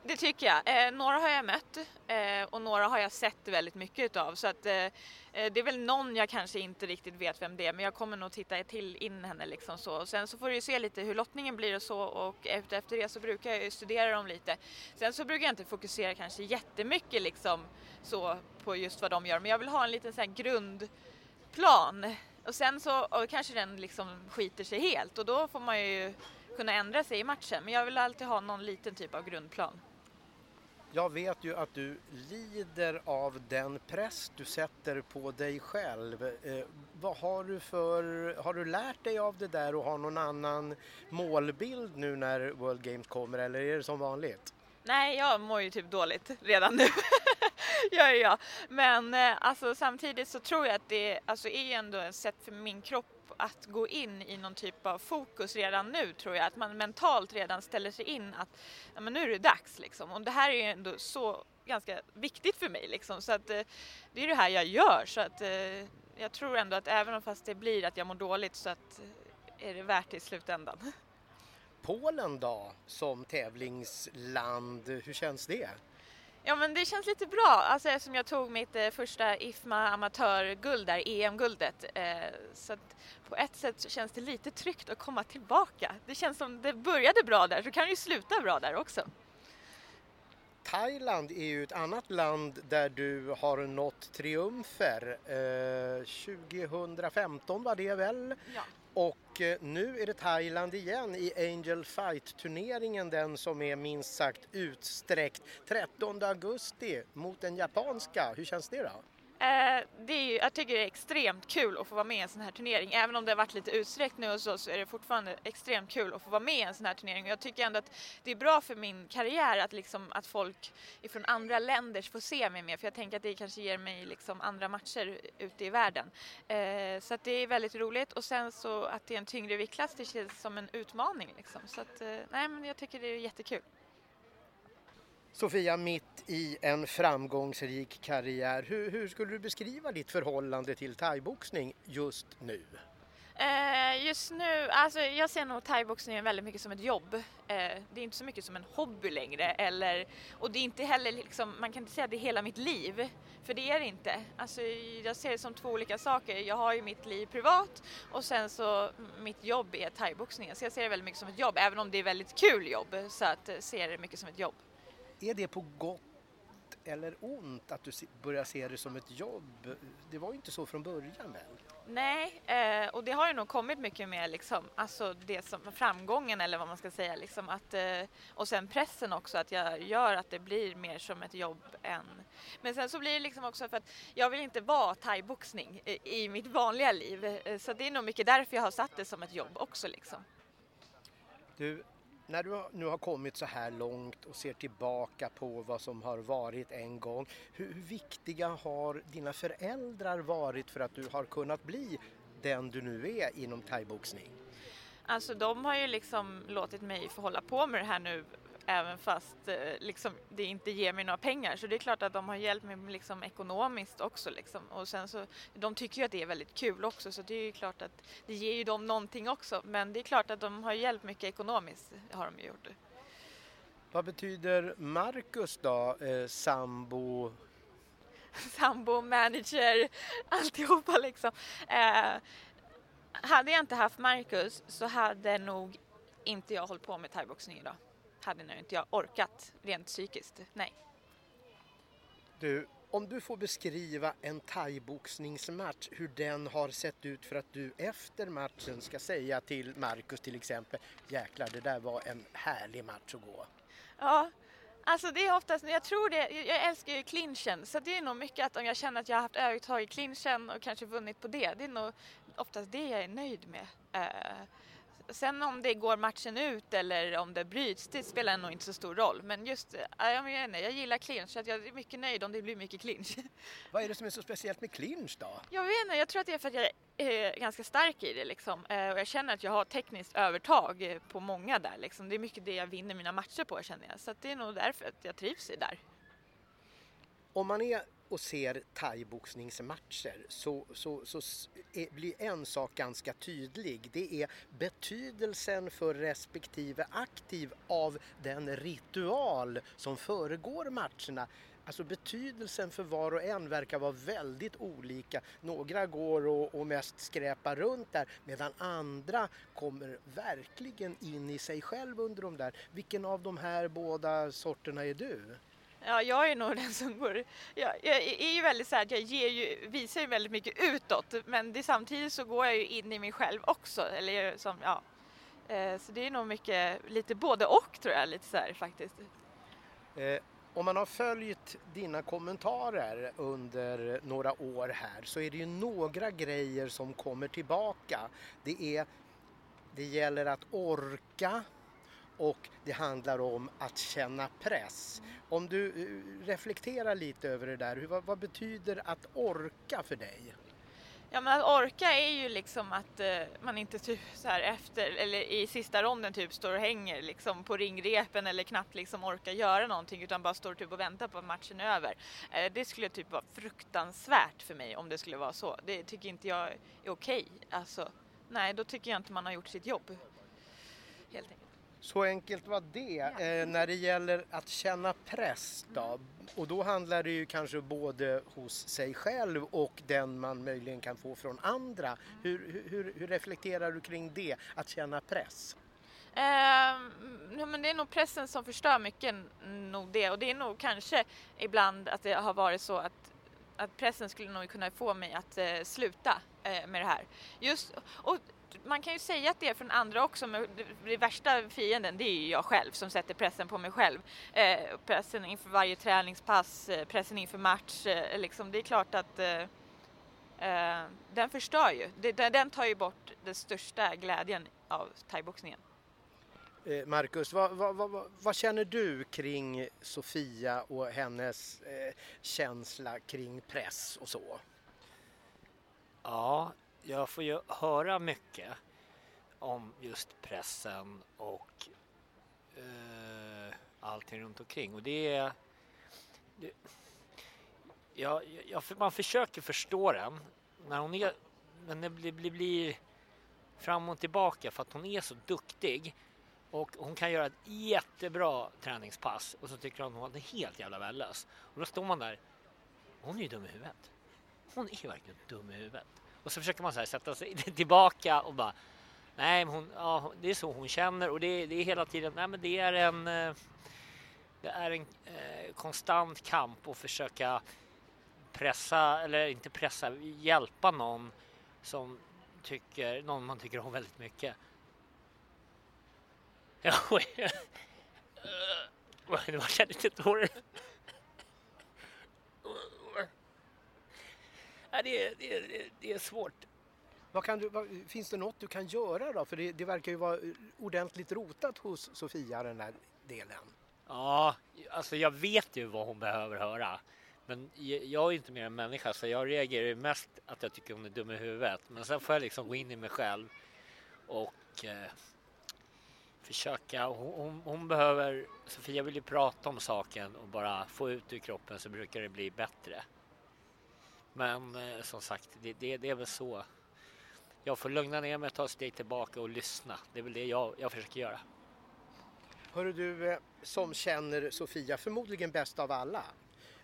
E: Det tycker jag. Eh, några har jag mött eh, och några har jag sett väldigt mycket utav så att eh, eh, det är väl någon jag kanske inte riktigt vet vem det är men jag kommer nog titta till in henne liksom så. Och sen så får du ju se lite hur lottningen blir och så och efter, efter det så brukar jag ju studera dem lite. Sen så brukar jag inte fokusera kanske jättemycket liksom så på just vad de gör men jag vill ha en liten sån här grundplan och sen så och kanske den liksom skiter sig helt och då får man ju kunna ändra sig i matchen men jag vill alltid ha någon liten typ av grundplan.
B: Jag vet ju att du lider av den press du sätter på dig själv. Eh, vad har du för, har du lärt dig av det där och har någon annan målbild nu när World Games kommer eller är det som vanligt?
E: Nej, jag mår ju typ dåligt redan nu. gör jag. Men eh, alltså, samtidigt så tror jag att det alltså, är ändå ett sätt för min kropp att gå in i någon typ av fokus redan nu tror jag. Att man mentalt redan ställer sig in att ja, men nu är det dags liksom. Och det här är ju ändå så ganska viktigt för mig liksom. Så att eh, det är det här jag gör. Så att eh, jag tror ändå att även om fast det blir att jag mår dåligt så att eh, är det värt det i slutändan.
B: Polen då som tävlingsland, hur känns det?
E: Ja men det känns lite bra, alltså eftersom jag tog mitt eh, första IFMA amatörguld där, EM-guldet. Eh, så att på ett sätt så känns det lite tryggt att komma tillbaka. Det känns som det började bra där så kan det ju sluta bra där också.
B: Thailand är ju ett annat land där du har nått triumfer. Eh, 2015 var det väl?
E: Ja.
B: Och eh, nu är det Thailand igen i Angel Fight-turneringen, den som är minst sagt utsträckt. 13 augusti mot den japanska. Hur känns det då?
E: Eh, det är ju, jag tycker det är extremt kul att få vara med i en sån här turnering. Även om det har varit lite utsträckt nu och så, så är det fortfarande extremt kul att få vara med i en sån här turnering. Och jag tycker ändå att det är bra för min karriär att, liksom, att folk från andra länder får se mig mer. För jag tänker att det kanske ger mig liksom andra matcher ute i världen. Eh, så att det är väldigt roligt. Och sen så att det är en tyngre viktklass, det känns som en utmaning. Liksom. Så att, eh, nej men jag tycker det är jättekul.
B: Sofia, mitt i en framgångsrik karriär, hur, hur skulle du beskriva ditt förhållande till thaiboxning just nu?
E: Eh, just nu, alltså jag ser nog thaiboxningen väldigt mycket som ett jobb. Eh, det är inte så mycket som en hobby längre eller, och det är inte heller liksom, man kan inte säga att det är hela mitt liv. För det är det inte. Alltså, jag ser det som två olika saker. Jag har ju mitt liv privat och sen så mitt jobb är thaiboxningen. Så jag ser det väldigt mycket som ett jobb, även om det är väldigt kul jobb så att, eh, ser det mycket som ett jobb.
B: Är det på gott eller ont att du börjar se det som ett jobb? Det var ju inte så från början väl?
E: Nej, eh, och det har ju nog kommit mycket med liksom, alltså det som framgången eller vad man ska säga liksom att, eh, och sen pressen också att jag gör att det blir mer som ett jobb än men sen så blir det liksom också för att jag vill inte vara thaiboxning i, mitt vanliga liv eh, så det är nog mycket därför jag har satt det som ett jobb också liksom.
B: Du, när du nu har kommit så här långt och ser tillbaka på vad som har varit en gång, hur viktiga har dina föräldrar varit för att du har kunnat bli den du nu är inom thaiboxning?
E: Alltså de har ju liksom låtit mig få hålla på med det här nu även fast eh, liksom, det inte ger mig några pengar. Så det är klart att de har hjälpt mig liksom, ekonomiskt också. Liksom. Och sen så, de tycker ju att det är väldigt kul också så det är ju klart att det ger ju dem någonting också. Men det är klart att de har hjälpt mycket ekonomiskt, har de gjort.
B: Vad betyder Marcus då, eh, sambo?
E: sambo, manager, alltihopa liksom. Eh, hade jag inte haft Marcus så hade nog inte jag hållit på med thaiboxning idag hade nog inte jag orkat rent psykiskt, nej.
B: Du, om du får beskriva en thaiboxningsmatch, hur den har sett ut för att du efter matchen ska säga till Marcus till exempel, jäklar det där var en härlig match att gå.
E: Ja, alltså det är oftast, jag tror det, jag älskar ju clinchen så det är nog mycket att om jag känner att jag har haft övertag i clinchen och kanske vunnit på det, det är nog oftast det jag är nöjd med. Sen om det går matchen ut eller om det bryts, det spelar nog inte så stor roll. Men just, jag, menar, jag gillar clinch, så jag är mycket nöjd om det blir mycket clinch.
B: Vad är det som är så speciellt med clinch då?
E: Jag vet inte, jag tror att det är för att jag är ganska stark i det liksom. Eh, och jag känner att jag har tekniskt övertag på många där liksom. Det är mycket det jag vinner mina matcher på känner jag. Så det är nog därför att jag trivs i där.
B: Om man är och ser thaiboxningsmatcher så, så, så är, blir en sak ganska tydlig. Det är betydelsen för respektive aktiv av den ritual som föregår matcherna. Alltså betydelsen för var och en verkar vara väldigt olika. Några går och, och mest skräpar runt där medan andra kommer verkligen in i sig själv under de där. Vilken av de här båda sorterna är du?
E: Ja, jag är nog den som går... Jag, jag är ju väldigt så här, jag ger ju, visar ju väldigt mycket utåt men det, samtidigt så går jag ju in i mig själv också. Eller som, ja. Eh, så det är nog mycket, lite både och tror jag, lite så här faktiskt.
B: Eh, om man har följt dina kommentarer under några år här så är det ju några grejer som kommer tillbaka. Det, är, det gäller att orka och det handlar om att känna press. Om du eh, reflekterar lite över det där, vad, vad betyder att orka för dig?
E: Ja men att orka är ju liksom att eh, man inte typ så här efter eller i sista ronden typ står och hänger liksom på ringrepen eller knappt liksom orkar göra någonting utan bara står typ och väntar på att matchen är över. Eh, det skulle typ vara fruktansvärt för mig om det skulle vara så. Det tycker inte jag är okej. Alltså, nej då tycker jag inte man har gjort sitt jobb. Helt enkelt.
B: Så enkelt var det. Eh, när det gäller att känna press då, och då handlar det ju kanske både hos sig själv och den man möjligen kan få från andra. Hur, hur, hur reflekterar du kring det, att känna press?
E: Eh, ja, men det är nog pressen som förstör mycket, nog det. Och det är nog kanske ibland att det har varit så att, att pressen skulle nog kunna få mig att eh, sluta eh, med det här. Just, och man kan ju säga att det är från andra också, men det värsta fienden det är ju jag själv som sätter pressen på mig själv. Eh, pressen inför varje träningspass, eh, pressen inför match, eh, liksom, det är klart att eh, eh den förstör ju. Det, den tar ju bort den största glädjen av thaiboxningen.
B: Eh, Marcus, vad, vad, vad, vad, känner du kring Sofia och hennes eh, känsla kring press och så?
F: Ja, jag får ju höra mycket om just pressen och eh, allting runt omkring. Och det är... Det, ja, jag, man försöker förstå den, när hon är, men det blir, blir, blir fram och tillbaka för att hon är så duktig och hon kan göra ett jättebra träningspass och så tycker hon att hon är helt jävla värdelös. Och då står man där, hon är ju dum i huvudet. Hon är verkligen dum i huvudet. Och så försöker man så här sätta sig tillbaka och bara Nej, hon, ja, det är så hon känner och det, det är hela tiden, nej men det är en eh, det är en eh, konstant kamp att försöka pressa, eller inte pressa, hjälpa någon som tycker, någon man tycker om väldigt mycket. Ja, det var lite tårar. Ja, det, är, det, är, det är svårt.
B: Vad kan du, vad, finns det något du kan göra då? För det, det, verkar ju vara ordentligt rotat hos Sofia den här delen.
F: Ja, alltså jag vet ju vad hon behöver höra. Men jag är inte mer än människa så jag reagerar ju mest att jag tycker hon är dum i huvudet. Men sen får jag liksom gå in i mig själv och eh, försöka. Hon, hon, hon, behöver, Sofia vill ju prata om saken och bara få ut ur kroppen så brukar det bli bättre. Men eh, som sagt, det, det, det, är väl så. Jag får lugna ner mig, ta ett steg tillbaka och lyssna. Det är väl det jag, jag försöker göra.
B: Hörru du, eh, som känner Sofia förmodligen bäst av alla.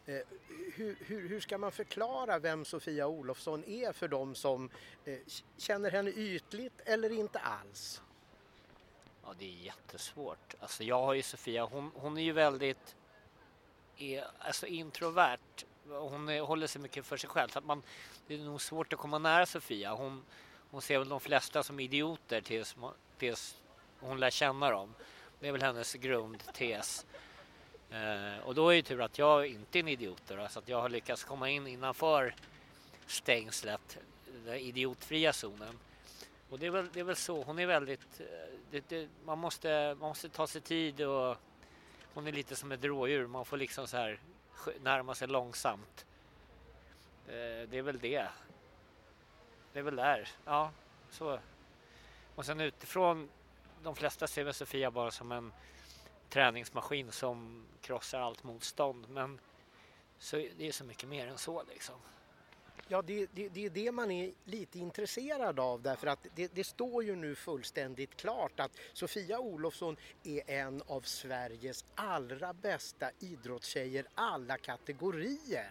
B: Eh, hur, hur, hur, ska man förklara vem Sofia Olofsson är för dem som eh, känner henne ytligt eller inte alls?
F: Ja, det är jättesvårt. Alltså jag har ju Sofia, hon, hon är ju väldigt är, alltså introvert hon håller sig mycket för sig själv. Så att man, det är nog svårt att komma nära Sofia. Hon, hon ser väl de flesta som idioter tills, tills hon lär känna dem. Det är väl hennes grundtes. Eh, och då är det tur att jag inte är en idiot då, så att jag har lyckats komma in innanför stängslet, den idiotfria zonen. Och det är väl, det är väl så, hon är väldigt, eh, det, det, man, måste, man måste ta sig tid och hon är lite som ett rådjur, man får liksom så här närma sig långsamt. Eh, det är väl det. Det är väl där. Ja, så. Och sen utifrån, de flesta ser väl Sofia bara som en träningsmaskin som krossar allt motstånd. Men så, det är så mycket mer än så liksom.
B: Ja, det, det, det, är det man är lite intresserad av därför att det, det, står ju nu fullständigt klart att Sofia Olofsson är en av Sveriges allra bästa idrottstjejer alla kategorier.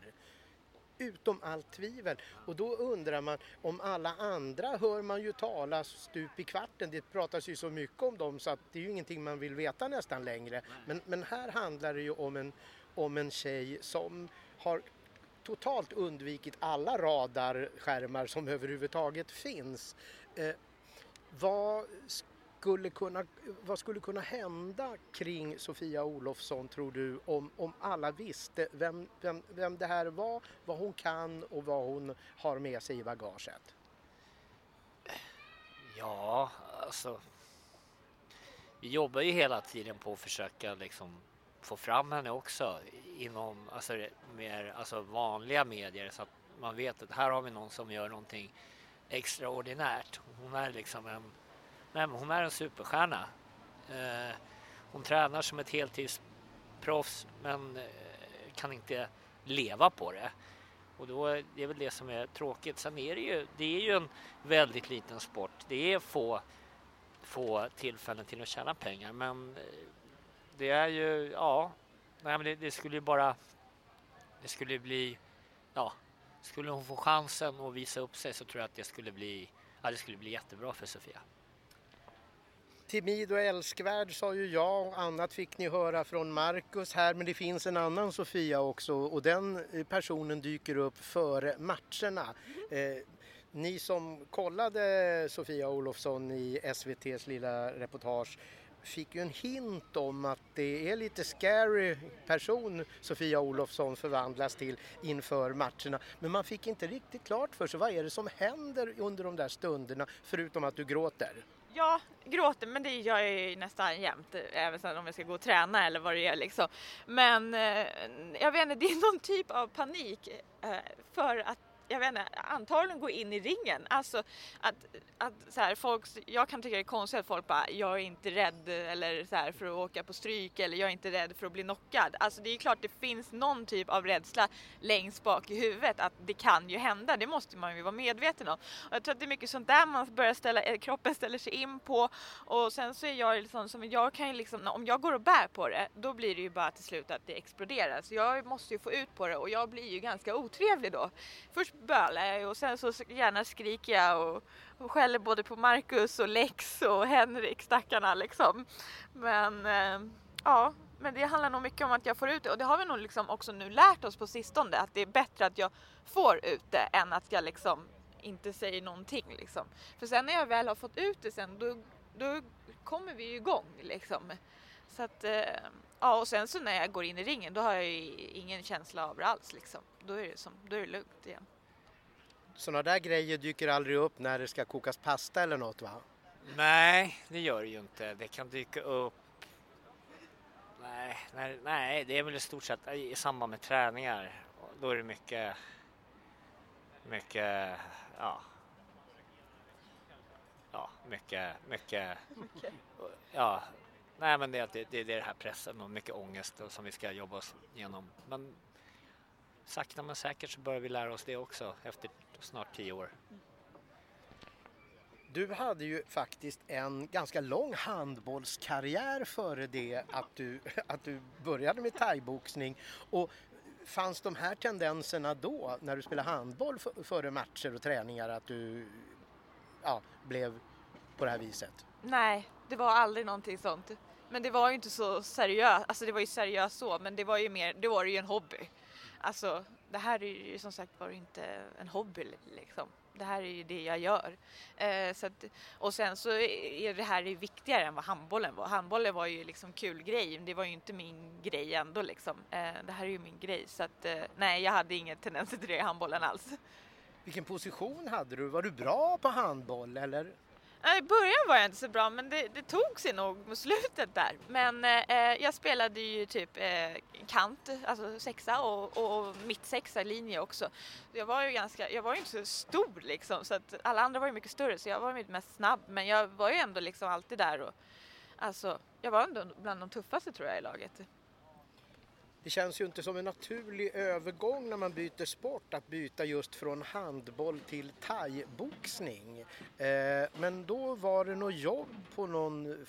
B: Utom allt tvivel. Och då undrar man om alla andra hör man ju talas stup i kvarten. Det pratas ju så mycket om dem så att det är ju ingenting man vill veta nästan längre. Men, men här handlar det ju om en, om en tjej som har totalt undvikit alla radarskärmar som överhuvudtaget finns. Eh, vad skulle kunna, vad skulle kunna hända kring Sofia Olofsson tror du om, om alla visste vem, vem, vem det här var, vad hon kan och vad hon har med sig i bagaget?
F: Ja, alltså. Vi jobbar ju hela tiden på att försöka liksom få fram henne också inom alltså, mer alltså, vanliga medier så att man vet att här har vi någon som gör någonting extraordinärt. Hon är liksom en, nej, hon är en superstjärna. Eh, hon tränar som ett heltidsproffs men eh, kan inte leva på det. Och då är det väl det som är tråkigt. Sen är det ju, det är ju en väldigt liten sport. Det är få, få tillfällen till att tjäna pengar men eh, det är ju, ja, nej men det, det skulle ju bara, det skulle bli, ja, skulle hon få chansen att visa upp sig så tror jag att det skulle bli, ja, det skulle bli jättebra för Sofia.
B: Timid och älskvärd sa ju jag. Och annat fick ni höra från Marcus här. Men det finns en annan Sofia också. Och den personen dyker upp före matcherna. Eh, ni som kollade Sofia Olofsson i SVTs lilla reportage fick ju en hint om att det är lite scary person Sofia Olofsson förvandlas till inför matcherna. Men man fick inte riktigt klart för sig vad är det som händer under de där stunderna förutom att du gråter.
E: Ja, gråter, men det gör jag ju nästan jämt, även sen om jag ska gå och träna eller vad det är liksom. Men eh, jag vet inte, det är någon typ av panik eh, för att jag vet inte, antagligen gå in i ringen. Alltså att, att så här, folk, jag kan tycka det är konstigt att folk bara, jag är inte rädd eller så här, för att åka på stryk eller jag är inte rädd för att bli knockad. Alltså det är klart det finns någon typ av rädsla längst bak i huvudet att det kan ju hända, det måste man ju vara medveten om. Och jag tror att det är mycket sånt där man börjar ställa, eh, kroppen ställer sig in på och sen så är jag liksom, som jag kan ju liksom, om jag går och bär på det, då blir det ju bara till slut att det exploderar. Så jag måste ju få ut på det och jag blir ju ganska otrevlig då. Först bölar jag och sen så gärna skriker jag och, och skäller både på Marcus och Lex och Henrik, stackarna liksom. Men eh, ja, men det handlar nog mycket om att jag får ut det och det har vi nog liksom också nu lärt oss på sistone att det är bättre att jag får ut det än att jag liksom inte säger någonting liksom. För sen när jag väl har fått ut det sen då, då kommer vi ju igång liksom. Så att, eh, ja och sen så när jag går in i ringen då har jag ju ingen känsla av det alls liksom. Då är det, som, då är det lugnt igen.
B: Sådana där grejer dyker aldrig upp när det ska kokas pasta eller något va?
F: Nej, det gör det ju inte. Det kan dyka upp Nej, nej, nej, det är väl i stort sett i samband med träningar. Då är det mycket, mycket, ja. Ja, mycket, mycket, ja. Nej, men det, det, det är det här pressen och mycket ångest som vi ska jobba oss igenom. Men sakta men säkert så börjar vi lära oss det också efter snart tio år.
B: Du hade ju faktiskt en ganska lång handbollskarriär före det att du, att du började med thaiboxning. Och fanns de här tendenserna då när du spelade handboll före matcher och träningar att du ja, blev på det här viset?
E: Nej, det var aldrig någonting sånt. Men det var ju inte så seriöst, alltså det var ju seriöst så, men det var ju mer, det var ju en hobby. Alltså det här är ju som sagt var inte en hobby liksom. Det här är ju det jag gör. Eh, så att, och sen så är det här viktigare än vad handbollen var. Handbollen var ju liksom kul grej, det var ju inte min grej ändå liksom. Eh, det här är ju min grej så att eh, nej, jag hade ingen tendens till det i handbollen alls.
B: Vilken position hade du? Var du bra på handboll eller?
E: I början var jag inte så bra men det, det tog sig nog mot slutet där. Men eh, jag spelade ju typ eh, kant, alltså sexa och, och mitt sexa linje också. Jag var ju ganska, jag var ju inte så stor liksom så att alla andra var ju mycket större så jag var ju mest snabb men jag var ju ändå liksom alltid där och alltså jag var ändå bland de tuffaste tror jag i laget.
B: Det känns ju inte som en naturlig övergång när man byter sport att byta just från handboll till thaiboxning. Eh, men då var det något jobb på någon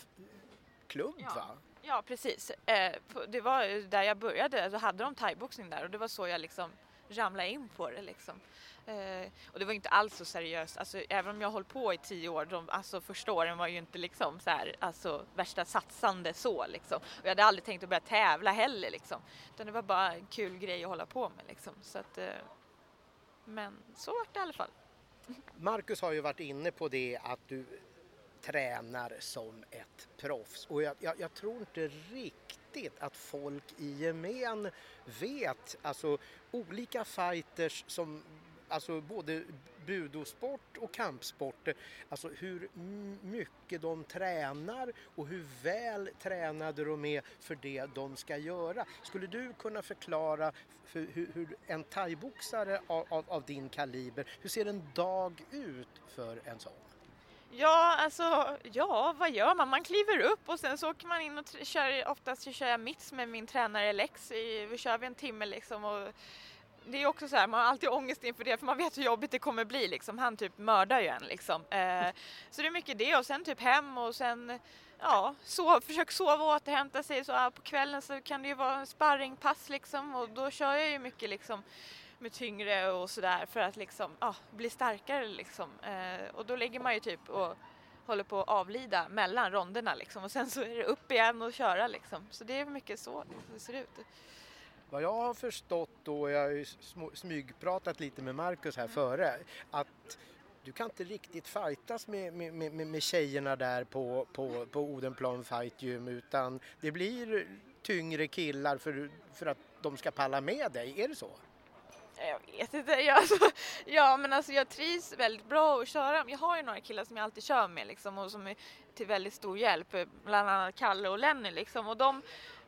B: klubb
E: ja.
B: va?
E: Ja precis. Eh, det var där jag började, då hade de thaiboxning där och det var så jag liksom Ramla in på det liksom. Eh, och det var inte alls så seriöst, alltså, även om jag hållit på i tio år, de, alltså första åren var ju inte liksom så här, alltså värsta satsande så liksom. Och jag hade aldrig tänkt att börja tävla heller liksom. Utan det var bara en kul grej att hålla på med liksom. Så att, eh, men så var det i alla fall.
B: Marcus har ju varit inne på det att du tränar som ett proffs och jag, jag, jag tror inte riktigt att folk i gemen vet, alltså olika fighters som alltså både budosport och kampsporter, alltså hur mycket de tränar och hur väl tränade de är för det de ska göra. Skulle du kunna förklara för hur, hur en thaiboxare av, av, av din kaliber, hur ser en dag ut för en sån?
E: Ja, alltså, ja, vad gör man? Man kliver upp och sen så åker man in och kör, oftast så kör jag mitts med min tränare Lex. Vi kör vi en timme liksom och det är också så här, man har alltid ångest inför det för man vet hur jobbigt det kommer bli liksom. Han typ mördar ju en liksom. Eh, så det är mycket det och sen typ hem och sen ja, sov, försök sova och återhämta sig. Så ja, på kvällen så kan det ju vara sparringpass liksom och då kör jag ju mycket liksom med tyngre och sådär för att liksom ja, bli starkare liksom. Eh, och då lägger man ju typ och håller på att avlida mellan ronderna liksom och sen så är det upp igen och köra liksom. Så det är mycket så det ser ut.
B: Vad jag har förstått då, jag har ju smygpratat lite med Marcus här före, att du kan inte riktigt fightas med, med, med, med tjejerna där på, på, på Odenplan Fight Gym utan det blir tyngre killar för, för att de ska palla med dig, är det så?
E: Jag vet inte. Jag, alltså, ja, men alltså jag trivs väldigt bra att köra. Jag har ju några killar som jag alltid kör med liksom, och som är till väldigt stor hjälp. Bland annat Kalle och Lenny liksom. Och de,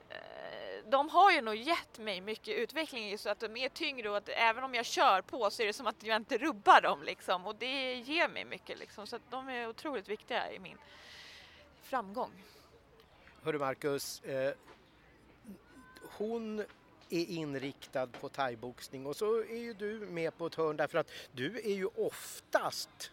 E: eh, de har ju nog gett mig mycket utveckling så att de är tyngre och att även om jag kör på så är det som att jag inte rubbar dem liksom och det ger mig mycket liksom så att de är otroligt viktiga i min framgång.
B: Hörru Marcus, eh, hon är inriktad på thaiboxning och så är ju du med på ett hörn därför att du är ju oftast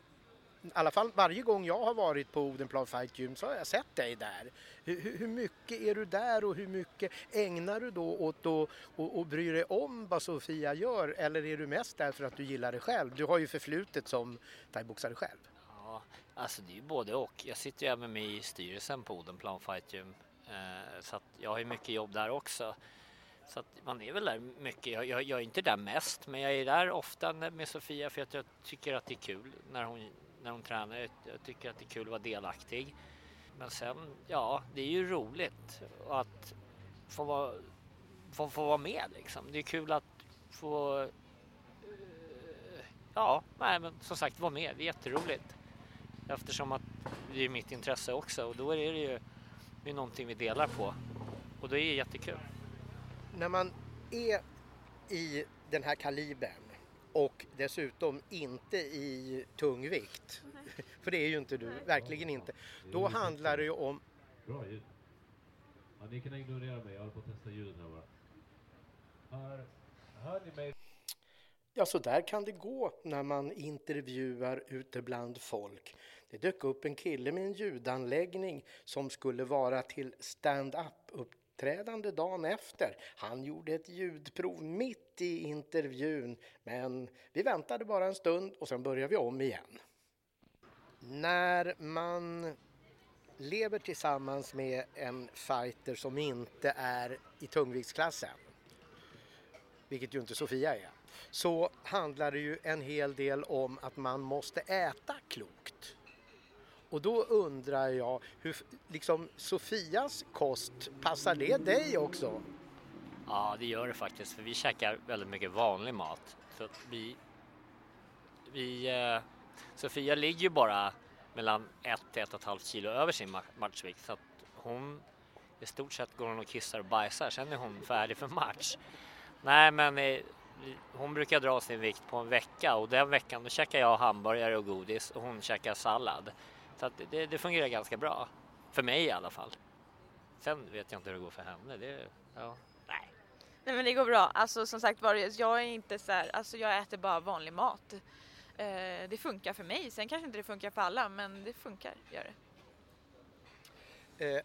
B: i alla fall varje gång jag har varit på Odenplan Fight Gym så har jag sett dig där. Hur, hur mycket är du där och hur mycket ägnar du då åt att och, och bry dig om vad Sofia gör eller är du mest där för att du gillar det själv? Du har ju förflutet som thaiboxare själv.
F: Ja, alltså det är ju både och. Jag sitter ju även med i styrelsen på Odenplan Fight Gym eh, så att jag har ju mycket jobb där också. Så att man är väl där mycket. Jag, jag, jag, är inte där mest, men jag är där ofta med Sofia för att jag tycker att det är kul när hon när hon tränar. Jag tycker att det är kul att vara delaktig. Men sen, ja, det är ju roligt att få vara, få, få vara med liksom. Det är kul att få, eh, ja, nej men som sagt vara med. Det är jätteroligt. Eftersom att det är mitt intresse också och då är det ju det är någonting vi delar på och det är jättekul.
B: När man är i den här kalibern och dessutom inte i tungvikt. För det är ju inte du, verkligen inte. Då handlar det ju om...
G: Bra ljud. Ja, ni kan ignorera mig, jag håller på att testa ljudet här bara. Hör, hör ni mig?
B: Ja, så där kan det gå när man intervjuar ute bland folk. Det dök upp en kille med en ljudanläggning som skulle vara till stand-up uppträdande dagen efter. Han gjorde ett ljudprov mitt i intervjun, men vi väntade bara en stund och sen började vi om igen. När man lever tillsammans med en fighter som inte är i tungviktsklassen, vilket ju inte Sofia är, så handlar det ju en hel del om att man måste äta klokt. Och då undrar jag, hur, liksom Sofias kost, passar det dig också?
F: Ja, det gör det faktiskt, för vi käkar väldigt mycket vanlig mat. Så vi, vi, eh, Sofia ligger ju bara mellan 1 till 1,5 kilo över sin matchvikt så att hon i stort sett går hon och kissar och bajsar, sen är hon färdig för match. Nej, men eh, hon brukar dra sin vikt på en vecka och den veckan då käkar jag hamburgare och godis och hon käkar sallad. Så det, det, fungerar ganska bra. För mig i alla fall. Sen vet jag inte hur det går för henne. Det, ja, nej.
E: Nej men det går bra. Alltså som sagt var, jag är inte så här, alltså jag äter bara vanlig mat. Eh, det funkar för mig. Sen kanske inte det funkar för alla, men det funkar, gör
B: det. Eh,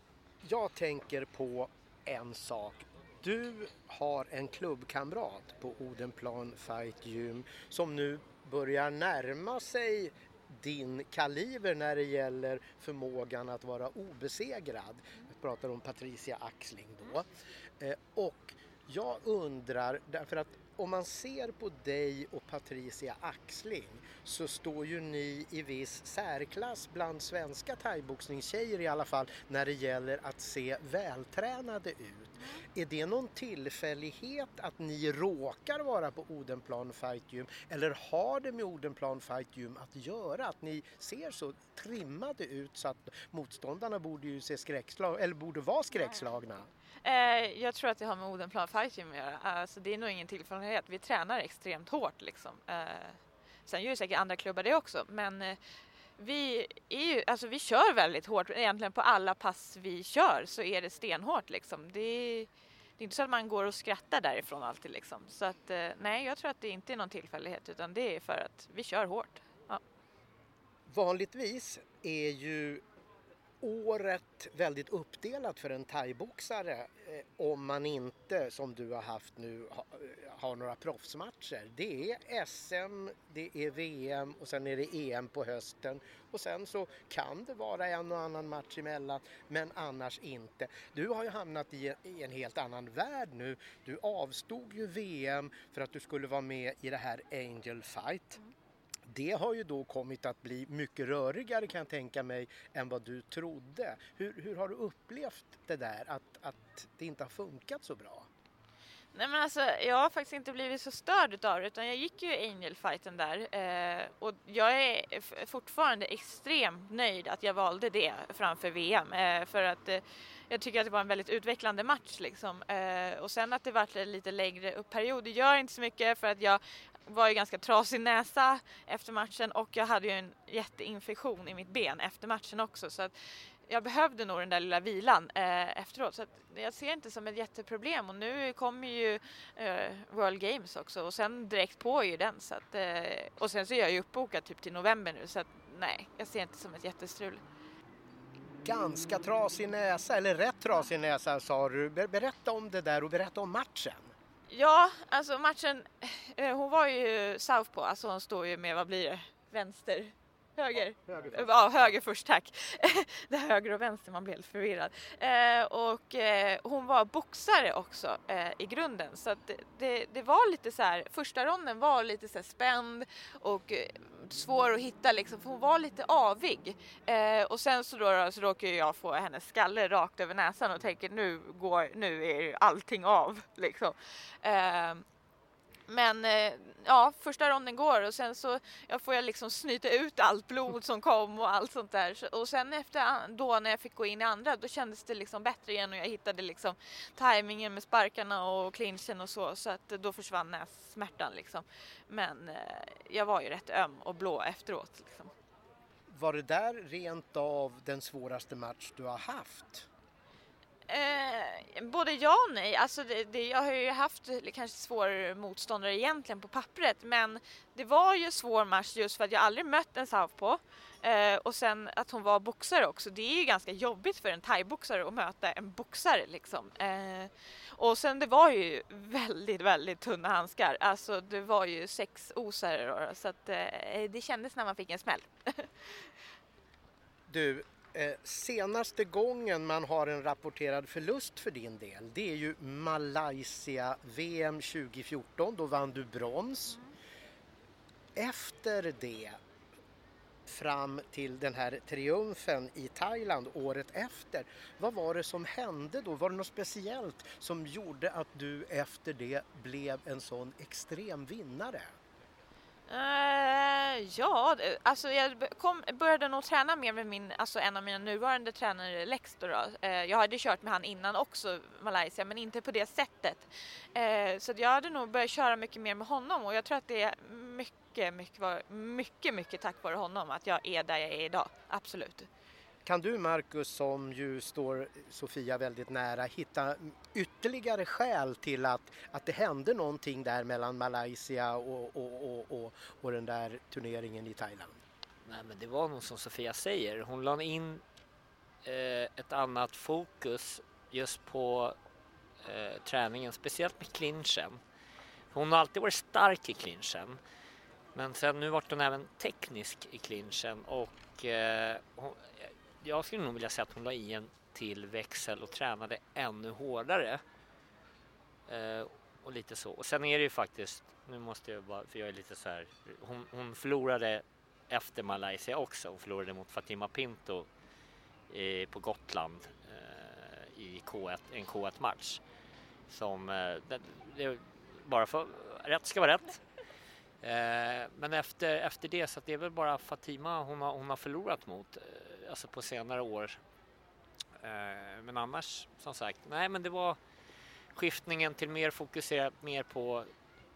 B: jag tänker på en sak. Du har en klubbkamrat på Odenplan Fight Gym som nu börjar närma sig din kaliber när det gäller förmågan att vara obesegrad. Jag pratar om Patricia Axling då. Eh, och Jag undrar, därför att om man ser på dig och Patricia Axling så står ju ni i viss särklass bland svenska thaiboxningstjejer i alla fall när det gäller att se vältränade ut. Är det någon tillfällighet att ni råkar vara på Odenplan Fight Gym eller har det med Odenplan Fight Gym att göra? Att ni ser så trimmade ut så att motståndarna borde ju se skräckslag eller borde vara skräckslagna?
E: Eh, jag tror att det har med Odenplan Fight Gym att göra. Alltså, det är nog ingen tillfällighet. Vi tränar extremt hårt liksom. Eh, sen gör ju säkert andra klubbar det också men eh, vi, är ju, alltså, vi kör väldigt hårt. Egentligen på alla pass vi kör så är det stenhårt liksom. Det är, det är inte så att man går och skrattar därifrån alltid liksom. Så att eh, nej, jag tror att det inte är någon tillfällighet utan det är för att vi kör hårt. Ja.
B: Vanligtvis är ju året väldigt uppdelat för en thaiboxare eh, om man inte, som du har haft nu, eh, har några proffsmatcher. Det är SM, det är VM och sen är det EM på hösten och sen så kan det vara en och annan match emellan men annars inte. Du har ju hamnat i, i en helt annan värld nu. Du avstod ju VM för att du skulle vara med i det här Angel Fight. Mm. Det har ju då kommit att bli mycket rörigare kan jag tänka mig än vad du trodde. Hur, hur har du upplevt det där att, att det inte har funkat så bra?
E: Nej men alltså jag har faktiskt inte blivit så störd utav det utan jag gick ju Angel-fighten där eh, och jag är fortfarande extremt nöjd att jag valde det framför VM eh, för att eh, jag tycker att det var en väldigt utvecklande match liksom. Eh, och sen att det vart en lite längre upp period, det gör inte så mycket för att jag var ju ganska trasig näsa efter matchen och jag hade ju en jätteinfektion i mitt ben efter matchen också så att jag behövde nog den där lilla vilan eh, efteråt så att jag ser inte som ett jätteproblem och nu kommer ju eh, World Games också och sen direkt på ju den så att, eh, och sen så är jag ju uppbokad typ till november nu så att nej, jag ser inte som ett jättestrul.
B: Ganska trasig näsa, eller rätt trasig näsa sa du. Berätta om det där och berätta om matchen.
E: Ja, alltså matchen, eh, hon var ju southpaw, alltså hon står ju med, vad blir det, vänster, höger?
B: Höger
E: Ja, höger först tack. det är höger och vänster, man blir helt förvirrad. Eh, och eh, hon var boxare också eh, i grunden så att det, det, det var lite så här, första ronden var lite så spänd och svår att hitta liksom, för hon var lite avig. Eh, och sen så, då, så råkade jag få hennes skalle rakt över näsan och tänker nu går, nu är allting av liksom. Eh, men eh, ja, första ronden går och sen så jag får jag liksom snyta ut allt blod som kom och allt sånt där. Och sen efter då när jag fick gå in i andra då kändes det liksom bättre igen och jag hittade liksom tajmingen med sparkarna och clinchen och så så att då försvann nässmärtan liksom. Men eh, jag var ju rätt öm och blå efteråt liksom.
B: Var det där rent av den svåraste match du har haft?
E: Eh, både ja och nej. Alltså det, det, jag har ju haft kanske svårare motståndare egentligen på pappret men det var ju svår match just för att jag aldrig mött en southpaw. Eh, och sen att hon var boxare också. Det är ju ganska jobbigt för en thaiboxare att möta en boxare liksom. Eh, och sen det var ju väldigt, väldigt tunna handskar. Alltså det var ju sex osare då, så att eh, det kändes när man fick en smäll.
B: Du, Eh, senaste gången man har en rapporterad förlust för din del det är ju Malaysia VM 2014, då vann du brons. Efter det fram till den här triumfen i Thailand året efter. Vad var det som hände då? Var det något speciellt som gjorde att du efter det blev en sån extrem vinnare?
E: Uh, ja, eh, alltså jag kom, började nog träna mer med min, alltså en av mina nuvarande tränare Lex då. då. Uh, jag hade kört med han innan också, Malaysia, men inte på det sättet. Uh, så att jag hade nog börjat köra mycket mer med honom och jag tror att det är mycket, mycket, mycket, mycket tack vare honom att jag är där jag är idag. Absolut.
B: Kan du Marcus som ju står Sofia väldigt nära hitta ytterligare skäl till att, att det hände någonting där mellan Malaysia och, och, och, och, och den där turneringen i Thailand?
F: Nej, men det var nog som Sofia säger. Hon la in eh, ett annat fokus just på eh, träningen, speciellt med clinchen. Hon har alltid varit stark i clinchen. Men sen nu vart hon även teknisk i clinchen och eh, hon, jag skulle nog vilja säga att hon la i en till växel och tränade ännu hårdare. Eh, och lite så. Och sen är det ju faktiskt, nu måste jag bara, för jag är lite så här, hon, hon förlorade efter Malaysia också. Hon förlorade mot Fatima Pinto eh, på Gotland eh, i K1, en K1-match. Som, eh, det, det, bara för, rätt ska vara rätt. Eh, men efter, efter det så att det är väl bara Fatima hon har, hon har förlorat mot, eh, alltså på senare år. Eh, men annars, som sagt, nej men det var skiftningen till mer fokuserat mer på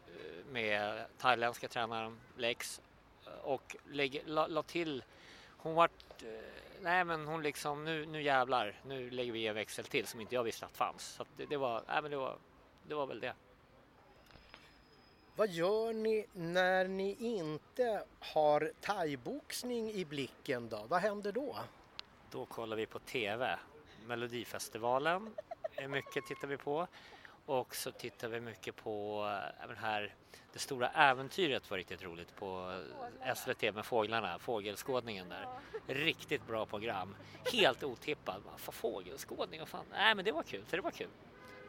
F: eh, med thailändska tränaren Lex eh, och lägg, la, la, till, hon vart, nej men hon liksom nu, nu jävlar, nu lägger vi en växel till som inte jag visste att fanns. Så att det, det, var, nej men det var, det var väl det.
B: Vad gör ni när ni inte har thaiboxning i blicken då? Vad händer då?
F: Då kollar vi på TV. Melodifestivalen mycket tittar vi på. Och så tittar vi mycket på eh, även här, det stora äventyret var riktigt roligt på SVT med fåglarna, fågelskådningen där. Riktigt bra program. Helt otippat. Fågelskådning, vad fan. Nej men det var kul, det var kul.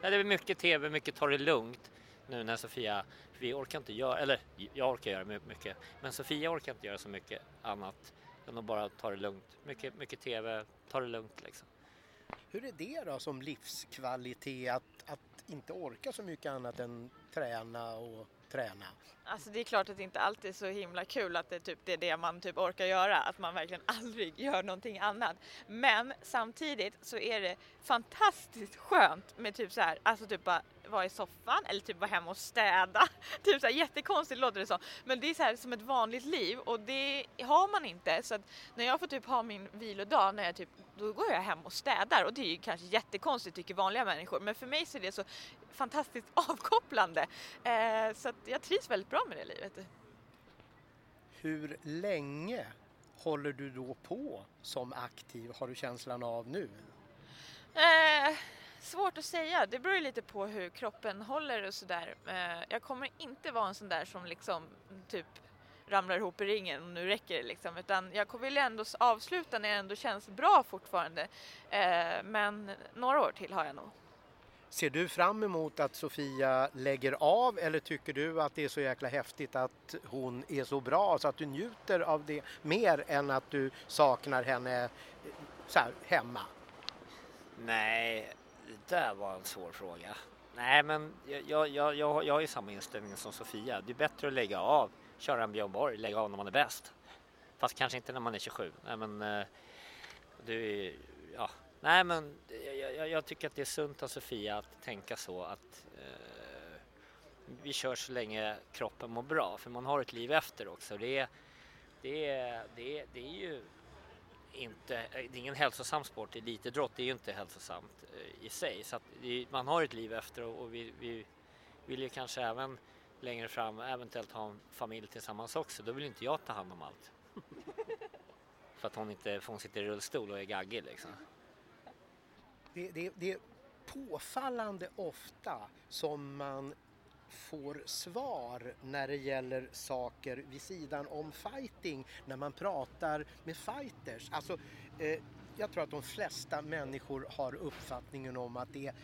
F: det var mycket TV, mycket ta det lugnt nu när Sofia, vi orkar inte göra, eller jag orkar göra mycket, men Sofia orkar inte göra så mycket annat än att bara ta det lugnt. Mycket, mycket TV, ta det lugnt liksom.
B: Hur är det då som livskvalitet att, att inte orka så mycket annat än träna och träna?
E: Alltså det är klart att det inte alltid är så himla kul att det, typ, det är det man typ orkar göra, att man verkligen aldrig gör någonting annat. Men samtidigt så är det fantastiskt skönt med typ så här, alltså typ bara vara i soffan eller typ vara hemma och städa. typ så här, jättekonstigt låter det som, Men det är så här som ett vanligt liv och det har man inte. Så att när jag får typ ha min vilodag, när jag typ, då går jag hem och städar och det är ju kanske jättekonstigt tycker vanliga människor. Men för mig så är det så fantastiskt avkopplande. Eh, så jag trivs väldigt bra med det livet.
B: Hur länge håller du då på som aktiv, har du känslan av nu?
E: Eh, Svårt att säga, det beror lite på hur kroppen håller och sådär. Eh, jag kommer inte vara en sån där som liksom typ ramlar ihop i ringen och nu räcker det liksom. Utan jag vill ändå avsluta när det ändå känns bra fortfarande. Eh, men några år till har jag nog.
B: Ser du fram emot att Sofia lägger av eller tycker du att det är så jäkla häftigt att hon är så bra så att du njuter av det mer än att du saknar henne så här, hemma?
F: Nej, det där var en svår fråga. Nej, men jag, jag, jag, jag har ju samma inställning som Sofia. Det är bättre att lägga av, köra en Björn Borg, lägga av när man är bäst. Fast kanske inte när man är 27. Nej, men eh, du, ja. Nej, men jag, jag, tycker att det är sunt av Sofia att tänka så att eh, vi kör så länge kroppen mår bra, för man har ett liv efter också. Det är, det det det är ju inte, det är ingen hälsosam sport. Elitidrott är ju inte hälsosamt eh, i sig. Så man har ett liv efter och vi, vi vill ju kanske även längre fram eventuellt ha en familj tillsammans också. Då vill inte jag ta hand om allt. för att hon inte för hon sitter i rullstol och är gaggig liksom.
B: Det, det, det är påfallande ofta som man får svar när det gäller saker vid sidan om fighting när man pratar med fighters. Alltså, eh, jag tror att de flesta människor har uppfattningen om att det är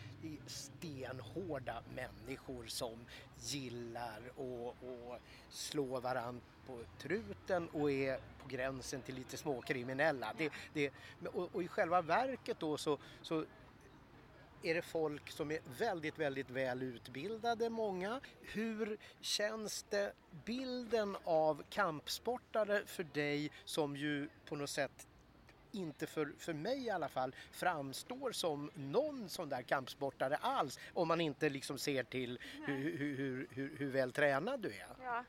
B: stenhårda människor som gillar att slå varandra på truten och är på gränsen till lite småkriminella. Det, det, och, och i själva verket då så, så är det folk som är väldigt, väldigt väl utbildade, många. Hur känns det bilden av kampsportare för dig som ju på något sätt inte för, för mig i alla fall framstår som någon sån där kampsportare alls om man inte liksom ser till hur, hur, hur, hur väl tränad du är.
E: Ja.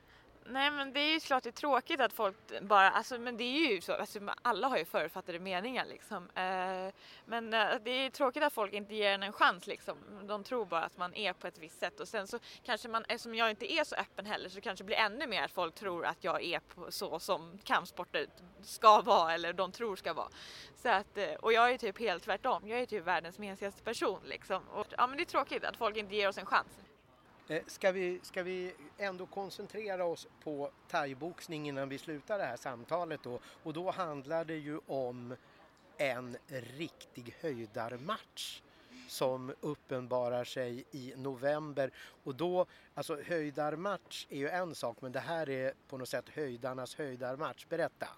E: Nej men det är ju klart det är tråkigt att folk bara, alltså men det är ju så, alltså, alla har ju förutfattade meningar liksom. Eh, men eh, det är tråkigt att folk inte ger en en chans liksom. De tror bara att man är på ett visst sätt och sen så kanske man, eftersom jag inte är så öppen heller så kanske det blir ännu mer att folk tror att jag är på, så som kampsporter ska vara eller de tror ska vara. Så att, eh, och jag är typ helt tvärtom, jag är typ världens mesigaste person liksom. Och, ja men det är tråkigt att folk inte ger oss en chans.
B: Eh, ska vi, ska vi ändå koncentrera oss på thaiboxning innan vi slutar det här samtalet då? Och då handlar det ju om en riktig höjdarmatch. som uppenbarar sig i november och då, alltså höjdarmatch är ju en sak men det här är på något sätt höjdarnas höjdarmatch. Berätta!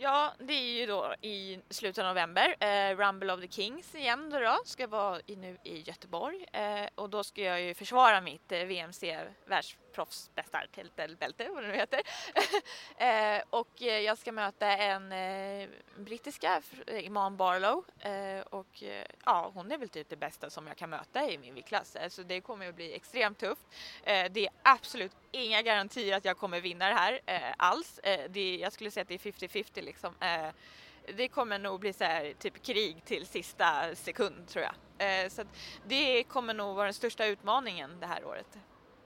E: Ja, det är ju då i slutet av november. Eh, Rumble of the Kings igen då, då ska vara i, nu i Göteborg eh, och då ska jag ju försvara mitt eh, VMC världsproffsbästartitelbälte, vad det nu heter. eh, och jag ska möta en eh, brittiska, Iman Barlow eh, och eh, ja, hon är väl typ det bästa som jag kan möta i min viktklass. Eh, så det kommer att bli extremt tufft. Eh, det är absolut inga garantier att jag kommer vinna det här alls. det, jag skulle säga att det är 50-50 liksom. det kommer nog bli så här, typ krig till sista sekund tror jag. så det kommer nog vara den största utmaningen det här året.